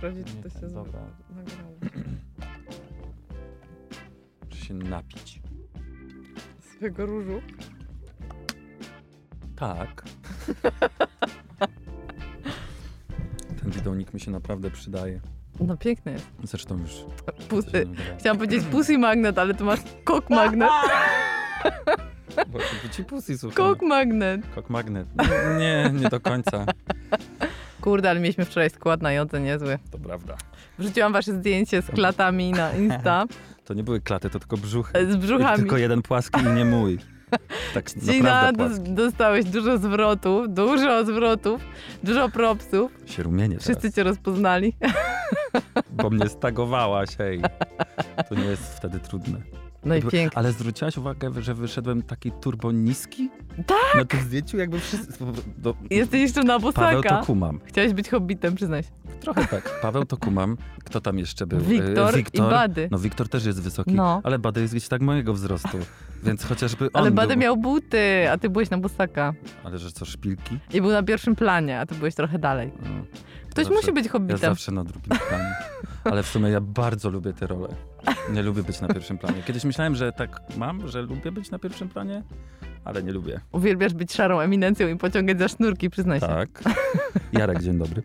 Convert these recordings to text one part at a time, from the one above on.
Sprawdzić, czy to się Dobra. nagrało. Muszę się napić. Swego różu. Tak. Ten bidonik mi się naprawdę przydaje. No piękny jest. Zresztą już... Pusy. Chciałam powiedzieć pussy magnet, ale to masz kok magnet. Bo ci pusy, słuchaj. Kok magnet. Kok magnet. Nie, nie do końca. Kurde, ale mieliśmy wczoraj skład na jodze niezły. To prawda. Wrzuciłam wasze zdjęcie z klatami na Insta. To nie były klaty, to tylko brzuchy. Z brzuchami. Tylko jeden płaski i nie mój. Tak Cina, dostałeś dużo zwrotów, dużo zwrotów, dużo propsów. Się rumienię teraz, Wszyscy cię rozpoznali. bo mnie stagowałaś, hej. To nie jest wtedy trudne. No i pięknie. Ale zwróciłaś uwagę, że wyszedłem taki turbo niski? Tak! Na tym zdjęciu jakby wszyscy... Do, Jesteś jeszcze na Paweł to bosaka. kumam. Chciałeś być hobbitem, przyznaj się. Trochę tak. Paweł to kumam. Kto tam jeszcze był? Wiktor, E, i Bady. No Wiktor też jest wysoki, No. ale Bady jest gdzieś tak mojego wzrostu. Więc chociażby on Ale Bady był... miał buty, a ty byłeś na bosaka. Ale że co, szpilki? I był na pierwszym planie, a ty byłeś trochę dalej. No. Ktoś Zawsze- musi być Ja hobbitem. zawsze na drugim planie. Ale w sumie ja bardzo lubię te role. Nie lubię być na pierwszym planie. Kiedyś myślałem, że tak mam, że lubię być na pierwszym planie, ale nie lubię. Uwielbiasz być szarą eminencją i pociągać za sznurki, przyznaj się. Tak. Jarek, dzień dobry.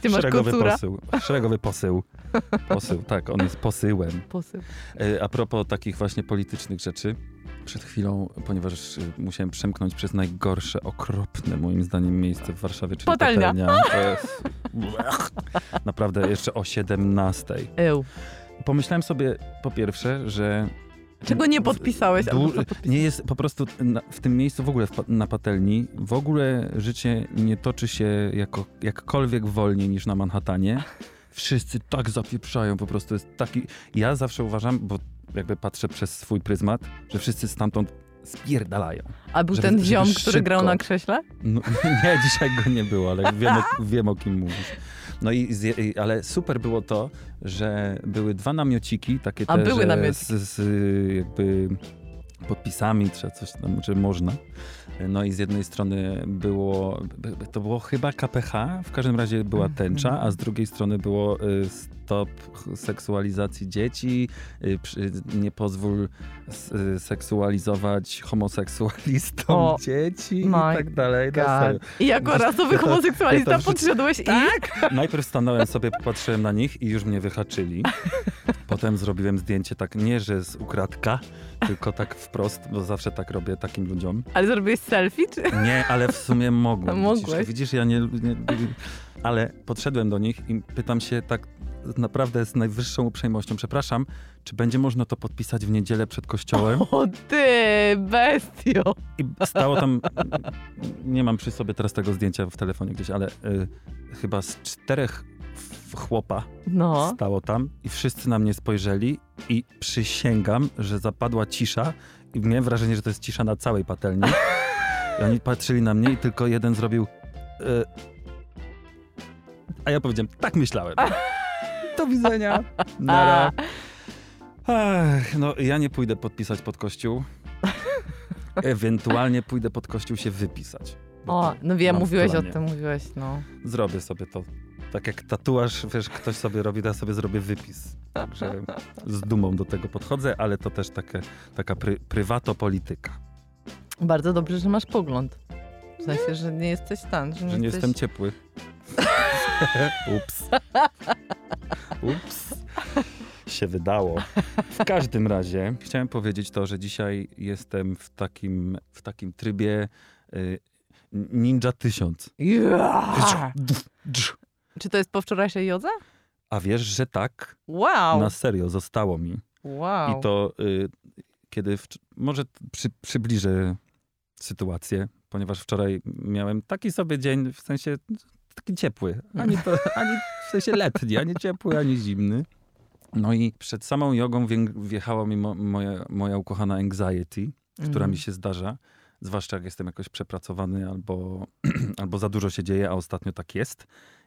Ty masz Szeregowy kocura. posył. Szeregowy posył. Posył, tak, on jest posyłem. Posył. E, A propos takich właśnie politycznych rzeczy, przed chwilą, ponieważ e, musiałem przemknąć przez najgorsze, okropne moim zdaniem miejsce w Warszawie, czyli Patelnia. patelnia. Naprawdę jeszcze o 17. Eł. Pomyślałem sobie po pierwsze, że Czego nie podpisałeś? Nie jest po prostu na, w tym miejscu w ogóle w, na patelni, w ogóle życie nie toczy się jako, jakkolwiek wolniej niż na Manhattanie. Wszyscy tak zapieprzają, po prostu jest taki... Ja zawsze uważam, bo jakby patrzę przez swój pryzmat, że wszyscy stamtąd spierdalają. A był żeby- ten ziom, który szybko. grał na krześle? No, nie, dzisiaj go nie było, ale wiem o, wiem o kim mówisz. No i, ale super było to, że były dwa namiociki, takie A te, były namiociki. z, z jakby podpisami, czy coś tam, czy można. No i z jednej strony było, to było chyba KPH, w każdym razie była Mhm. tęcza, a z drugiej strony było y, stop seksualizacji dzieci, y, nie pozwól y, seksualizować homoseksualistom O, dzieci i tak dalej. No. I jako rasowy to- homoseksualista to podszedłeś i... Najpierw stanąłem sobie, popatrzyłem na nich i już mnie wyhaczyli. Potem zrobiłem zdjęcie tak, nie że z ukradka, tylko tak wprost, bo zawsze tak robię takim ludziom. Ale zrobiłeś selfie, czy... Nie, ale w sumie mogłem. Mogłeś. Widzisz, widzisz ja nie, nie... Ale podszedłem do nich i pytam się tak naprawdę z najwyższą uprzejmością, przepraszam, czy będzie można to podpisać w niedzielę przed kościołem? O ty, bestio! I stało tam, nie mam przy sobie teraz tego zdjęcia w telefonie gdzieś, ale y, chyba z czterech chłopa No. stało tam i wszyscy na mnie spojrzeli i przysięgam, że zapadła cisza i miałem wrażenie, że to jest cisza na całej patelni. I oni patrzyli na mnie i tylko jeden zrobił e, a ja powiedziałem, tak myślałem. Do widzenia. Nara. No ja nie pójdę podpisać pod kościół. Ewentualnie pójdę pod kościół się wypisać. O, no wiem, mówiłeś o tym, mówiłeś, no. Zrobię sobie to. Tak jak tatuaż, wiesz, ktoś sobie robi, to ja sobie zrobię wypis. Także z dumą do tego podchodzę, ale to też takie, taka pry, prywatopolityka. Bardzo dobrze, że masz pogląd. W sensie, że nie jesteś stan, że nie, Że nie jesteś... jestem ciepły. Ups. Ups. Się wydało. W każdym razie chciałem powiedzieć to, że dzisiaj jestem w takim, w takim trybie y, Ninja 1000. Ja! Czy to jest po wczorajszej jodze? A wiesz, że tak? Wow! Na serio, zostało mi. Wow. I to y, kiedy, w, może przy, przybliżę sytuację, ponieważ wczoraj miałem taki sobie dzień, w sensie taki ciepły. Ani, to, ani w sensie letni, ani ciepły, ani zimny. No i przed samą jogą wjechała mi mo, moja, moja ukochana anxiety, która Mhm. mi się zdarza. Zwłaszcza jak jestem jakoś przepracowany albo, albo za dużo się dzieje, a ostatnio tak jest.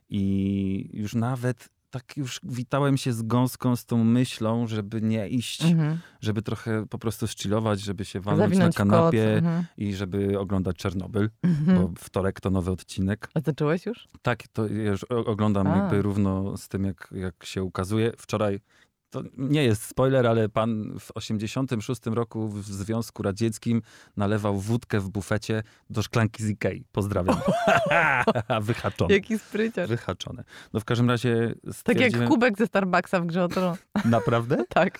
I już nawet tak już witałem się z gąską, z tą myślą, żeby nie iść, Mhm. żeby trochę po prostu chillować, żeby się walnąć Zawinąć na kanapie Mhm. i żeby oglądać Czernobyl, Mhm. bo wtorek to nowy odcinek. A zacząłeś już? Tak, to ja już oglądam A. jakby równo z tym, jak, jak się ukazuje. Wczoraj, to nie jest spoiler, ale pan w 86 roku w Związku Radzieckim nalewał wódkę w bufecie do szklanki z Ikei. Pozdrawiam. Wyhaczone. Jaki spryciarz. Wyhaczone. No w każdym razie Tak jak kubek ze Starbucksa w grze o tron. Naprawdę? Tak.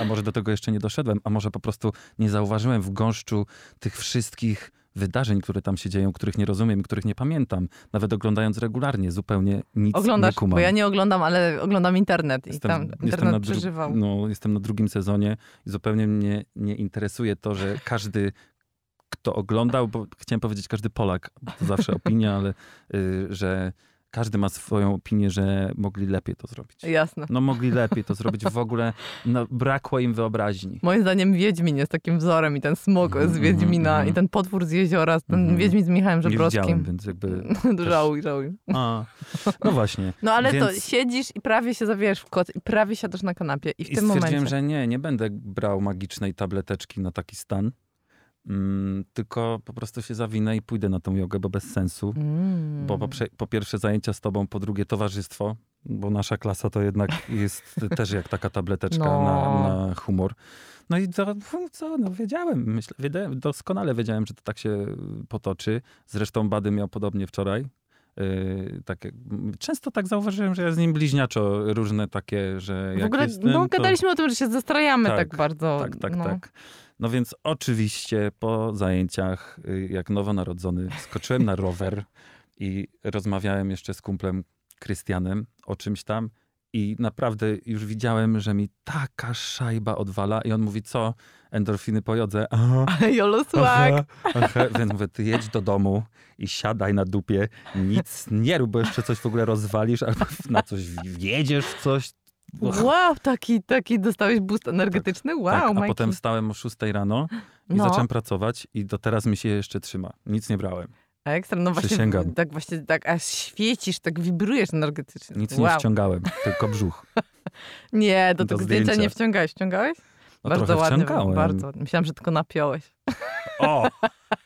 A może do tego jeszcze nie doszedłem, a może po prostu nie zauważyłem w gąszczu tych wszystkich wydarzeń, które tam się dzieją, których nie rozumiem i których nie pamiętam. Nawet oglądając regularnie, zupełnie nic Oglądasz, nie kumam. bo ja nie oglądam, ale oglądam internet i Jestem, tam jestem, internet na dru- przeżywał. no, jestem na drugim sezonie i zupełnie mnie nie interesuje to, że każdy, kto oglądał, bo chciałem powiedzieć każdy Polak, to zawsze opinia, ale y, że każdy ma swoją opinię, że mogli lepiej to zrobić. Jasne. No mogli lepiej to zrobić. W ogóle no, brakło im wyobraźni. Moim zdaniem Wiedźmin jest takim wzorem i ten smok Mhm, z Wiedźmina mhm, i ten potwór z jeziora, ten Mhm. Wiedźmin z Michałem Nie Żebrowskim. więc jakby... żałuj, żałuj. A, no właśnie. No ale to Więc- siedzisz i prawie się zawijasz w koc i prawie siadasz na kanapie i w I tym stwierdziłem, momencie... że nie, nie będę brał magicznej tableteczki na taki stan. Mm, tylko po prostu się zawinę i pójdę na tą jogę, bo bez sensu. Mm. Bo po, po pierwsze zajęcia z tobą, po drugie towarzystwo, bo nasza klasa to jednak jest też jak taka tableteczka No. na, na humor. No i to, co, no wiedziałem, myślę, wiedziałem, doskonale wiedziałem, że to tak się potoczy. Zresztą Bady miał podobnie wczoraj. Yy, takie, często tak zauważyłem, że ja z nim bliźniaczo różne takie, że W jak ogóle, jestem, no to... gadaliśmy o tym, że się zastrajamy tak, Tak, bardzo. Tak, tak, no. tak. No więc oczywiście po zajęciach, y, jak nowonarodzony, skoczyłem na rower i rozmawiałem jeszcze z kumplem Krystianem o czymś tam i naprawdę już widziałem, że mi taka szajba odwala i on mówi, co? Endorfiny po jodze? Jolo. Więc mówię, ty jedź do domu i siadaj na dupie, nic nie rób, bo jeszcze coś w ogóle rozwalisz albo na coś wjedziesz w coś. Wow, taki, taki dostałeś boost energetyczny? Wow, tak, a Majki. potem wstałem o 6 rano i No. zacząłem pracować i do teraz mi się jeszcze trzyma. Nic nie brałem. Ekstra, no właśnie, Przysięgam. tak właśnie, tak aż świecisz, tak wibrujesz energetycznie. Nic wow. nie wciągałem, tylko brzuch. Nie, do Do tego zdjęcia zdjęcia. nie wciągałeś. Wciągałeś? No bardzo ładnie, bardzo. Myślałam, że tylko napiąłeś. O!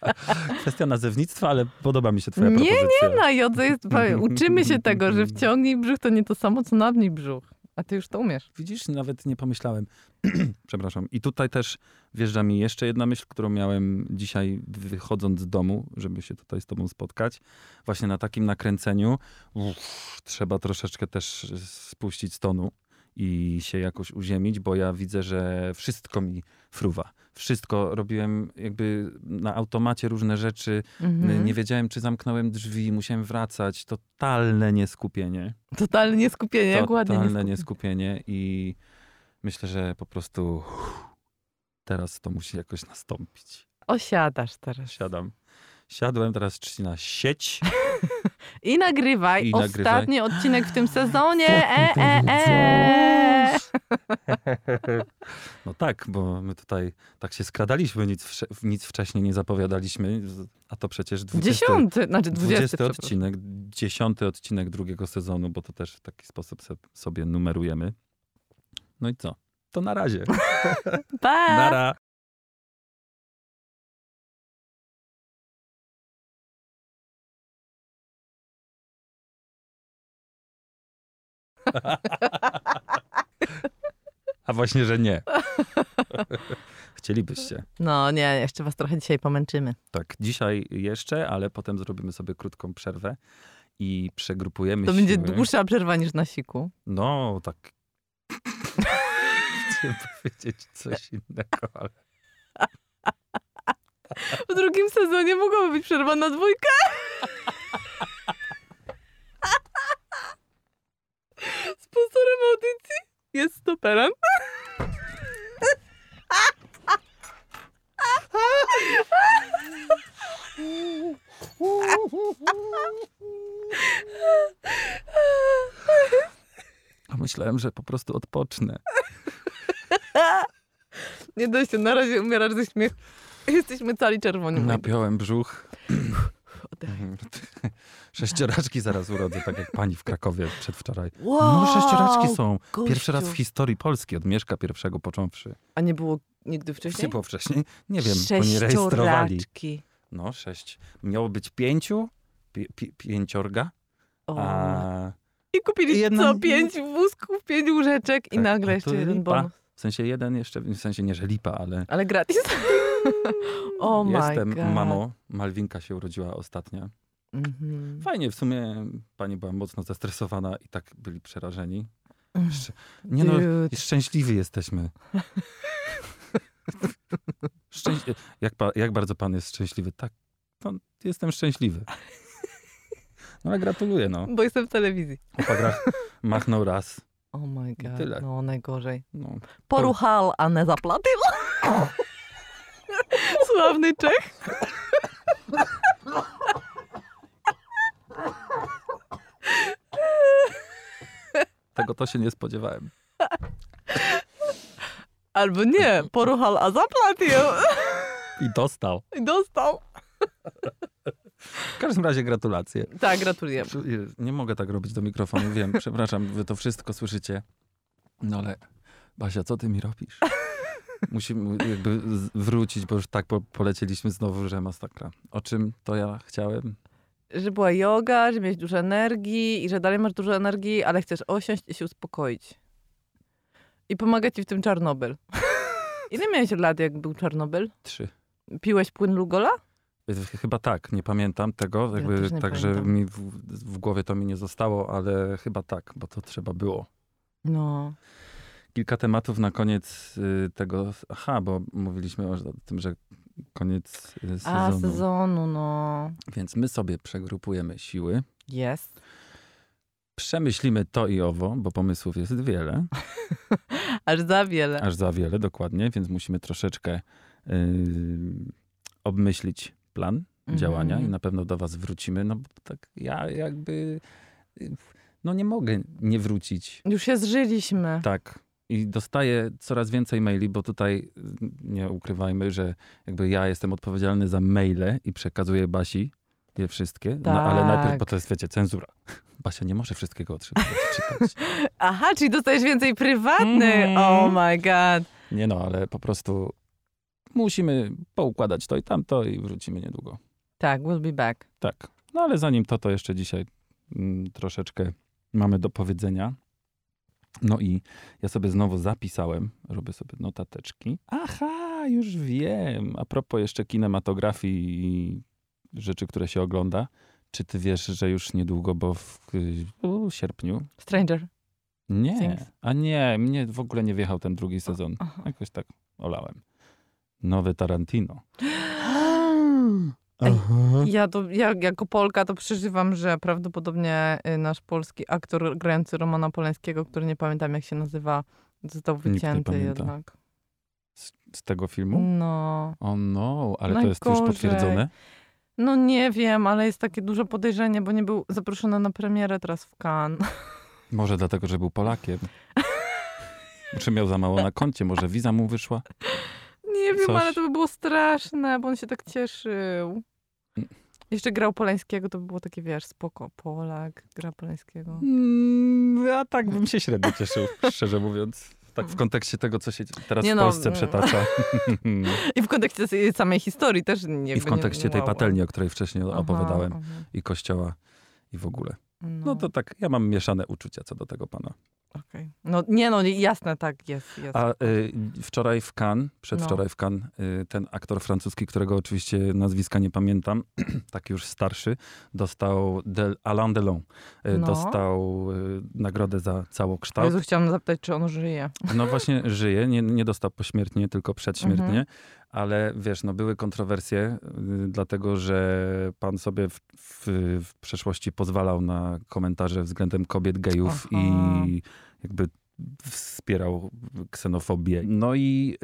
Kwestia nazewnictwa, ale podoba mi się twoja Nie, propozycja. Na jodze jest, uczymy się tego, że wciągnij brzuch to nie to samo, co nadnij brzuch. A ty już to umiesz. Widzisz, nawet nie pomyślałem. Przepraszam. I tutaj też wjeżdża mi jeszcze jedna myśl, którą miałem dzisiaj wychodząc z domu, żeby się tutaj z tobą spotkać. Właśnie na takim nakręceniu uff, trzeba troszeczkę też spuścić z tonu i się jakoś uziemić, bo ja widzę, że wszystko mi fruwa. Wszystko robiłem jakby na automacie różne rzeczy. Mhm. Nie wiedziałem, czy zamknąłem drzwi, musiałem wracać. Totalne nieskupienie. Totalnie nieskupienie, jak ładnie Totalne nieskupienie. nieskupienie i myślę, że po prostu teraz to musi jakoś nastąpić. Osiadasz teraz. Siadam. Siadłem, teraz na sieć. I nagrywaj I ostatni nagrywaj. odcinek w tym sezonie. E, e, e. No tak, bo my tutaj tak się skradaliśmy, nic, nic wcześniej nie zapowiadaliśmy, a to przecież 20, Dziesiąty, znaczy 20 dwudziesty. przepraszam. odcinek, dziesiąty odcinek drugiego sezonu, bo to też w taki sposób sobie numerujemy. No i co? To na razie. Pa! Nara. A właśnie, że nie. Chcielibyście. No nie, jeszcze was trochę dzisiaj pomęczymy. Tak, dzisiaj jeszcze, ale potem zrobimy sobie krótką przerwę i przegrupujemy To siły. będzie dłuższa przerwa niż na siku. No, tak. Chciałem powiedzieć coś innego, ale... W drugim sezonie mogłaby być przerwa na dwójkę. Sponsorem audycji jest stoperem. A myślałem, że po prostu odpocznę. Nie dość, na razie umierasz ze śmiechu. Jesteśmy cali czerwoni. Napiąłem brzuch. Oddech. Sześcioraczki zaraz urodzę, tak jak pani w Krakowie przedwczoraj. Wow, No sześcioraczki są. gościu. Pierwszy raz w historii Polski, od Mieszka pierwszego począwszy. A nie było nigdy wcześniej? było wcześniej? Nie wiem, bo nie rejestrowali. No, sześć. Miało być pięciu, pi, pi, pięciorga, O. a I kupili I jedna- co? Pięć wózków, pięć łóżeczek i Tak, nagle a jeszcze jeden lipa. bonus. w sensie jeden jeszcze, w sensie nie, że lipa, ale Ale gratis. oh my jestem God. mamą. Malwinka się urodziła ostatnia. Mhm. Fajnie, w sumie pani była mocno zestresowana i tak byli przerażeni. Szcz- Nie no, szczęśliwi jesteśmy. Szczęś... jak, pa... jak bardzo pan jest szczęśliwy? Tak, to jestem szczęśliwy. No ale gratuluję, no. Bo jestem w telewizji. Chłopak machnął raz. Oh my god, tyle. no najgorzej. No. Poruchal, a nie zaplatył. Sławny Czech. Tego to się nie spodziewałem. Albo nie, poruchal, a zaplatył. I dostał. I dostał. W każdym razie gratulacje. Tak, gratuluję. Nie mogę tak robić do mikrofonu, wiem, przepraszam, wy to wszystko słyszycie. No ale Basia, co ty mi robisz? Musimy jakby wrócić, bo już tak po, polecieliśmy znowu, że masakra. O czym to ja chciałem? Że była yoga, że miałeś dużo energii i że dalej masz dużo energii, ale chcesz osiąść i się uspokoić. I pomaga ci w tym Czarnobyl. Ile miałeś lat, jak był Czarnobyl? Trzy. Piłeś płyn Lugola? Chyba tak, nie pamiętam tego, Ja jakby też nie tak, że pamiętam. mi w, w głowie to mi nie zostało, ale chyba tak, bo to trzeba było. No. Kilka tematów na koniec y, tego, aha, bo mówiliśmy o tym, że koniec y, sezonu. A, sezonu, no. Więc my sobie przegrupujemy siły, Jest. przemyślimy to i owo, bo pomysłów jest wiele, Aż za wiele. aż za wiele dokładnie, więc musimy troszeczkę y, obmyślić plan Mhm. działania i na pewno do was wrócimy, no bo tak ja jakby, y, no nie mogę nie wrócić. Już się zżyliśmy. Tak. I dostaję coraz więcej maili, bo tutaj y, nie ukrywajmy, że jakby ja jestem odpowiedzialny za maile i przekazuję Basi je wszystkie. No, ale najpierw, bo to jest, wiecie, cenzura. Basia nie może wszystkiego otrzymać. Aha, czyli dostajesz więcej prywatnych. Mhm. Oh my god. Nie no, ale po prostu musimy poukładać to i tamto i wrócimy niedługo. Tak, we'll be back. Tak. No ale zanim to, to jeszcze dzisiaj mm, troszeczkę mamy do powiedzenia. No i ja sobie znowu zapisałem, robię sobie notateczki. Aha, już wiem. A propos jeszcze kinematografii i rzeczy, które się ogląda. Czy ty wiesz, że już niedługo, bo w u, sierpniu? Stranger. Nie. Things. A nie, mnie w ogóle nie wjechał ten drugi sezon. Aha. Jakoś tak olałem. Nowy Tarantino. Ja to, ja jako Polka to przeżywam, że prawdopodobnie y, nasz polski aktor grający Romana Polańskiego, który nie pamiętam jak się nazywa, został wycięty jednak. Z, z tego filmu? No. O no, ale to jest już Najgorzej. potwierdzone. No nie wiem, ale jest takie duże podejrzenie, bo nie był zaproszony na premierę teraz w Cannes. Może dlatego, że był Polakiem. Czy miał za mało na koncie, może wiza mu wyszła? Nie wiem, Coś. ale to by było straszne, bo on się tak cieszył. Jeszcze grał Polańskiego, to by było takie, wiesz, spoko. Polak gra Polańskiego. Mm, ja tak bym się średnio cieszył, szczerze mówiąc. Tak w kontekście tego, co się teraz Nie w no, Polsce mm. przetacza. I w kontekście samej historii też nie I w kontekście tej patelni, o której wcześniej opowiadałem. I kościoła i w ogóle. No, No to tak, ja mam mieszane uczucia co do tego pana. Okej. no nie no, jasne, tak, jest, jest. A y, wczoraj w Cannes, przedwczoraj w Cannes, y, ten aktor francuski, którego oczywiście nazwiska nie pamiętam, taki już starszy, dostał Del, Alain Delon, y, No. dostał y, nagrodę za całokształt. Jezu, chciałam zapytać, czy on żyje. No właśnie żyje, nie, nie dostał pośmiertnie, tylko przedśmiertnie, Mhm. Ale wiesz, no były kontrowersje, y, dlatego że pan sobie w, w, w przeszłości pozwalał na komentarze względem kobiet, gejów Aha. i jakby wspierał ksenofobię. No i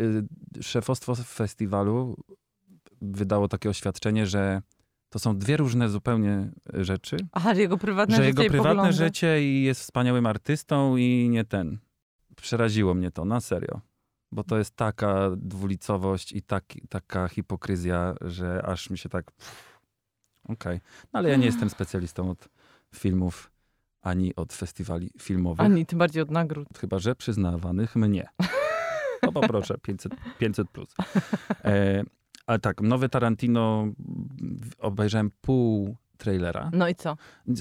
y, szefostwo festiwalu wydało takie oświadczenie, że To są dwie różne zupełnie rzeczy. Aha, że jego prywatne że życie jego i prywatne poglądy. życie i jest wspaniałym artystą i nie ten. Przeraziło mnie to, na serio. Bo to jest taka dwulicowość i taki, taka hipokryzja, że aż mi się tak... Okej. No ale ja nie jestem specjalistą od filmów ani od festiwali filmowych. Ani tym bardziej od nagród. Chyba, że przyznawanych mnie. To poproszę, 500, 500 plus. E, ale tak, nowy Tarantino, obejrzałem pół trailera. No i co?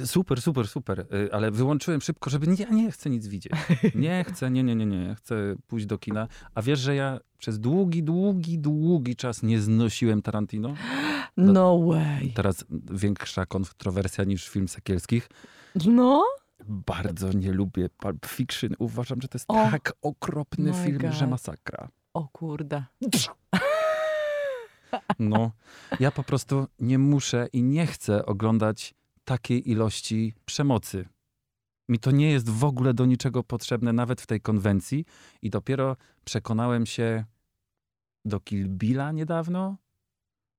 Super, super, super, y, ale wyłączyłem szybko, żeby nie, ja nie chcę nic widzieć. Nie chcę, nie, nie, nie, nie, chcę pójść do kina. A wiesz, że ja przez długi, długi, długi czas nie znosiłem Tarantino? No way. Teraz większa kontrowersja niż film Sekielskich. No? Bardzo nie lubię Pulp Fiction. Uważam, że to jest O tak okropny film, God. że masakra. O kurde. No, ja po prostu nie muszę i nie chcę oglądać takiej ilości przemocy. Mi to nie jest w ogóle do niczego potrzebne, nawet w tej konwencji. I dopiero przekonałem się do Kill Billa niedawno.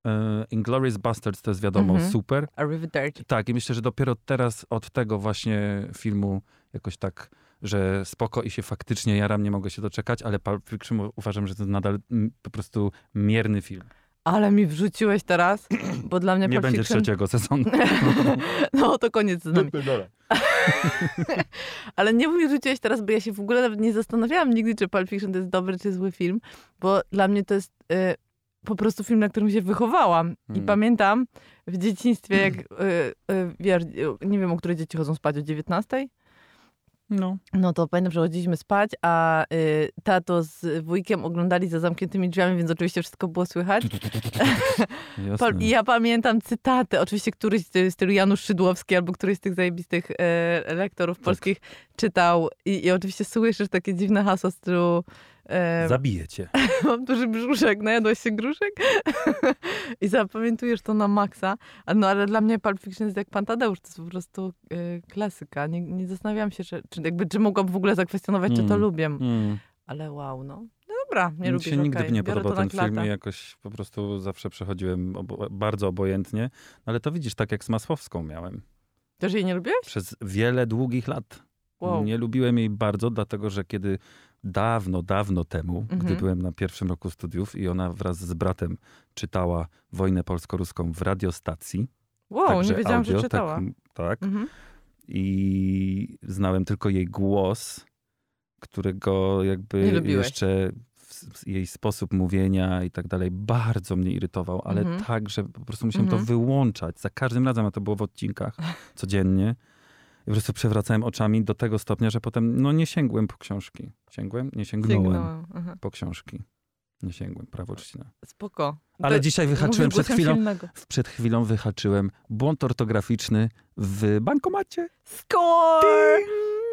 E, Inglourious Basterds to jest wiadomo Mhm. super. Arrivederci. Tak, i myślę, że dopiero teraz od tego właśnie filmu jakoś tak, że spoko i się faktycznie jaram, nie mogę się doczekać, ale Pulp Fiction uważam, że to nadal mm, po prostu mierny film. Ale mi wrzuciłeś teraz, bo dla mnie Nie będzie Fiction... trzeciego sezonu. No to koniec z nami. Ale nie mi rzuciłeś teraz, bo ja się w ogóle nawet nie zastanawiałam nigdy, czy Pulp Fiction to jest dobry czy zły film, bo dla mnie to jest y, po prostu film, na którym się wychowałam. I Mm. pamiętam w dzieciństwie, jak, y, y, y, nie wiem, o której dzieci chodzą spać, o 19? No. No to pamiętam, że chodziliśmy spać, a y, tato z wujkiem oglądali za zamkniętymi drzwiami, więc oczywiście wszystko było słychać. I ja pamiętam cytaty, oczywiście któryś z stylu Janusz Szydłowski albo któryś z tych zajebistych e, lektorów Tak. polskich czytał i, i oczywiście słyszysz takie dziwne hasło z stylu e, Zabiję cię. mam duży brzuszek, najadłeś się gruszek? I zapamiętujesz to na maksa. No ale dla mnie Pulp Fiction jest jak Pan Tadeusz, to jest po prostu e, klasyka. Nie, nie zastanawiam się, czy, czy, jakby, czy mogłam w ogóle zakwestionować, czy to Mm. lubię. Mm. Ale wow, no. No dobra, nie Mi lubię się nigdy okej, nie biorę podobał ten film i jakoś po prostu zawsze przechodziłem obo- bardzo obojętnie. Ale to widzisz, tak jak z Masłowską miałem. Też jej nie lubiłeś? Przez wiele długich lat. Wow. Nie lubiłem jej bardzo, dlatego że kiedy dawno, dawno temu, gdy Mhm. byłem na pierwszym roku studiów i ona wraz z bratem czytała Wojnę polsko-ruską w radiostacji. Wow, także nie wiedziałam, audio, że czytała. Tak, tak. Mhm. I znałem tylko jej głos, którego jakby jeszcze jej sposób mówienia i tak dalej bardzo mnie irytował, ale Mhm. tak, że po prostu musiałem Mhm. to wyłączać za każdym razem, a to było w odcinkach codziennie. I po prostu przewracałem oczami do tego stopnia, że potem no nie sięgłem po książki. Sięgłem? Nie sięgnąłem po książki. Nie sięgłem, prawo czcina. Spoko. Ale To- dzisiaj wyhaczyłem przed chwilą, silnego. przed chwilą wyhaczyłem błąd ortograficzny w bankomacie. Score!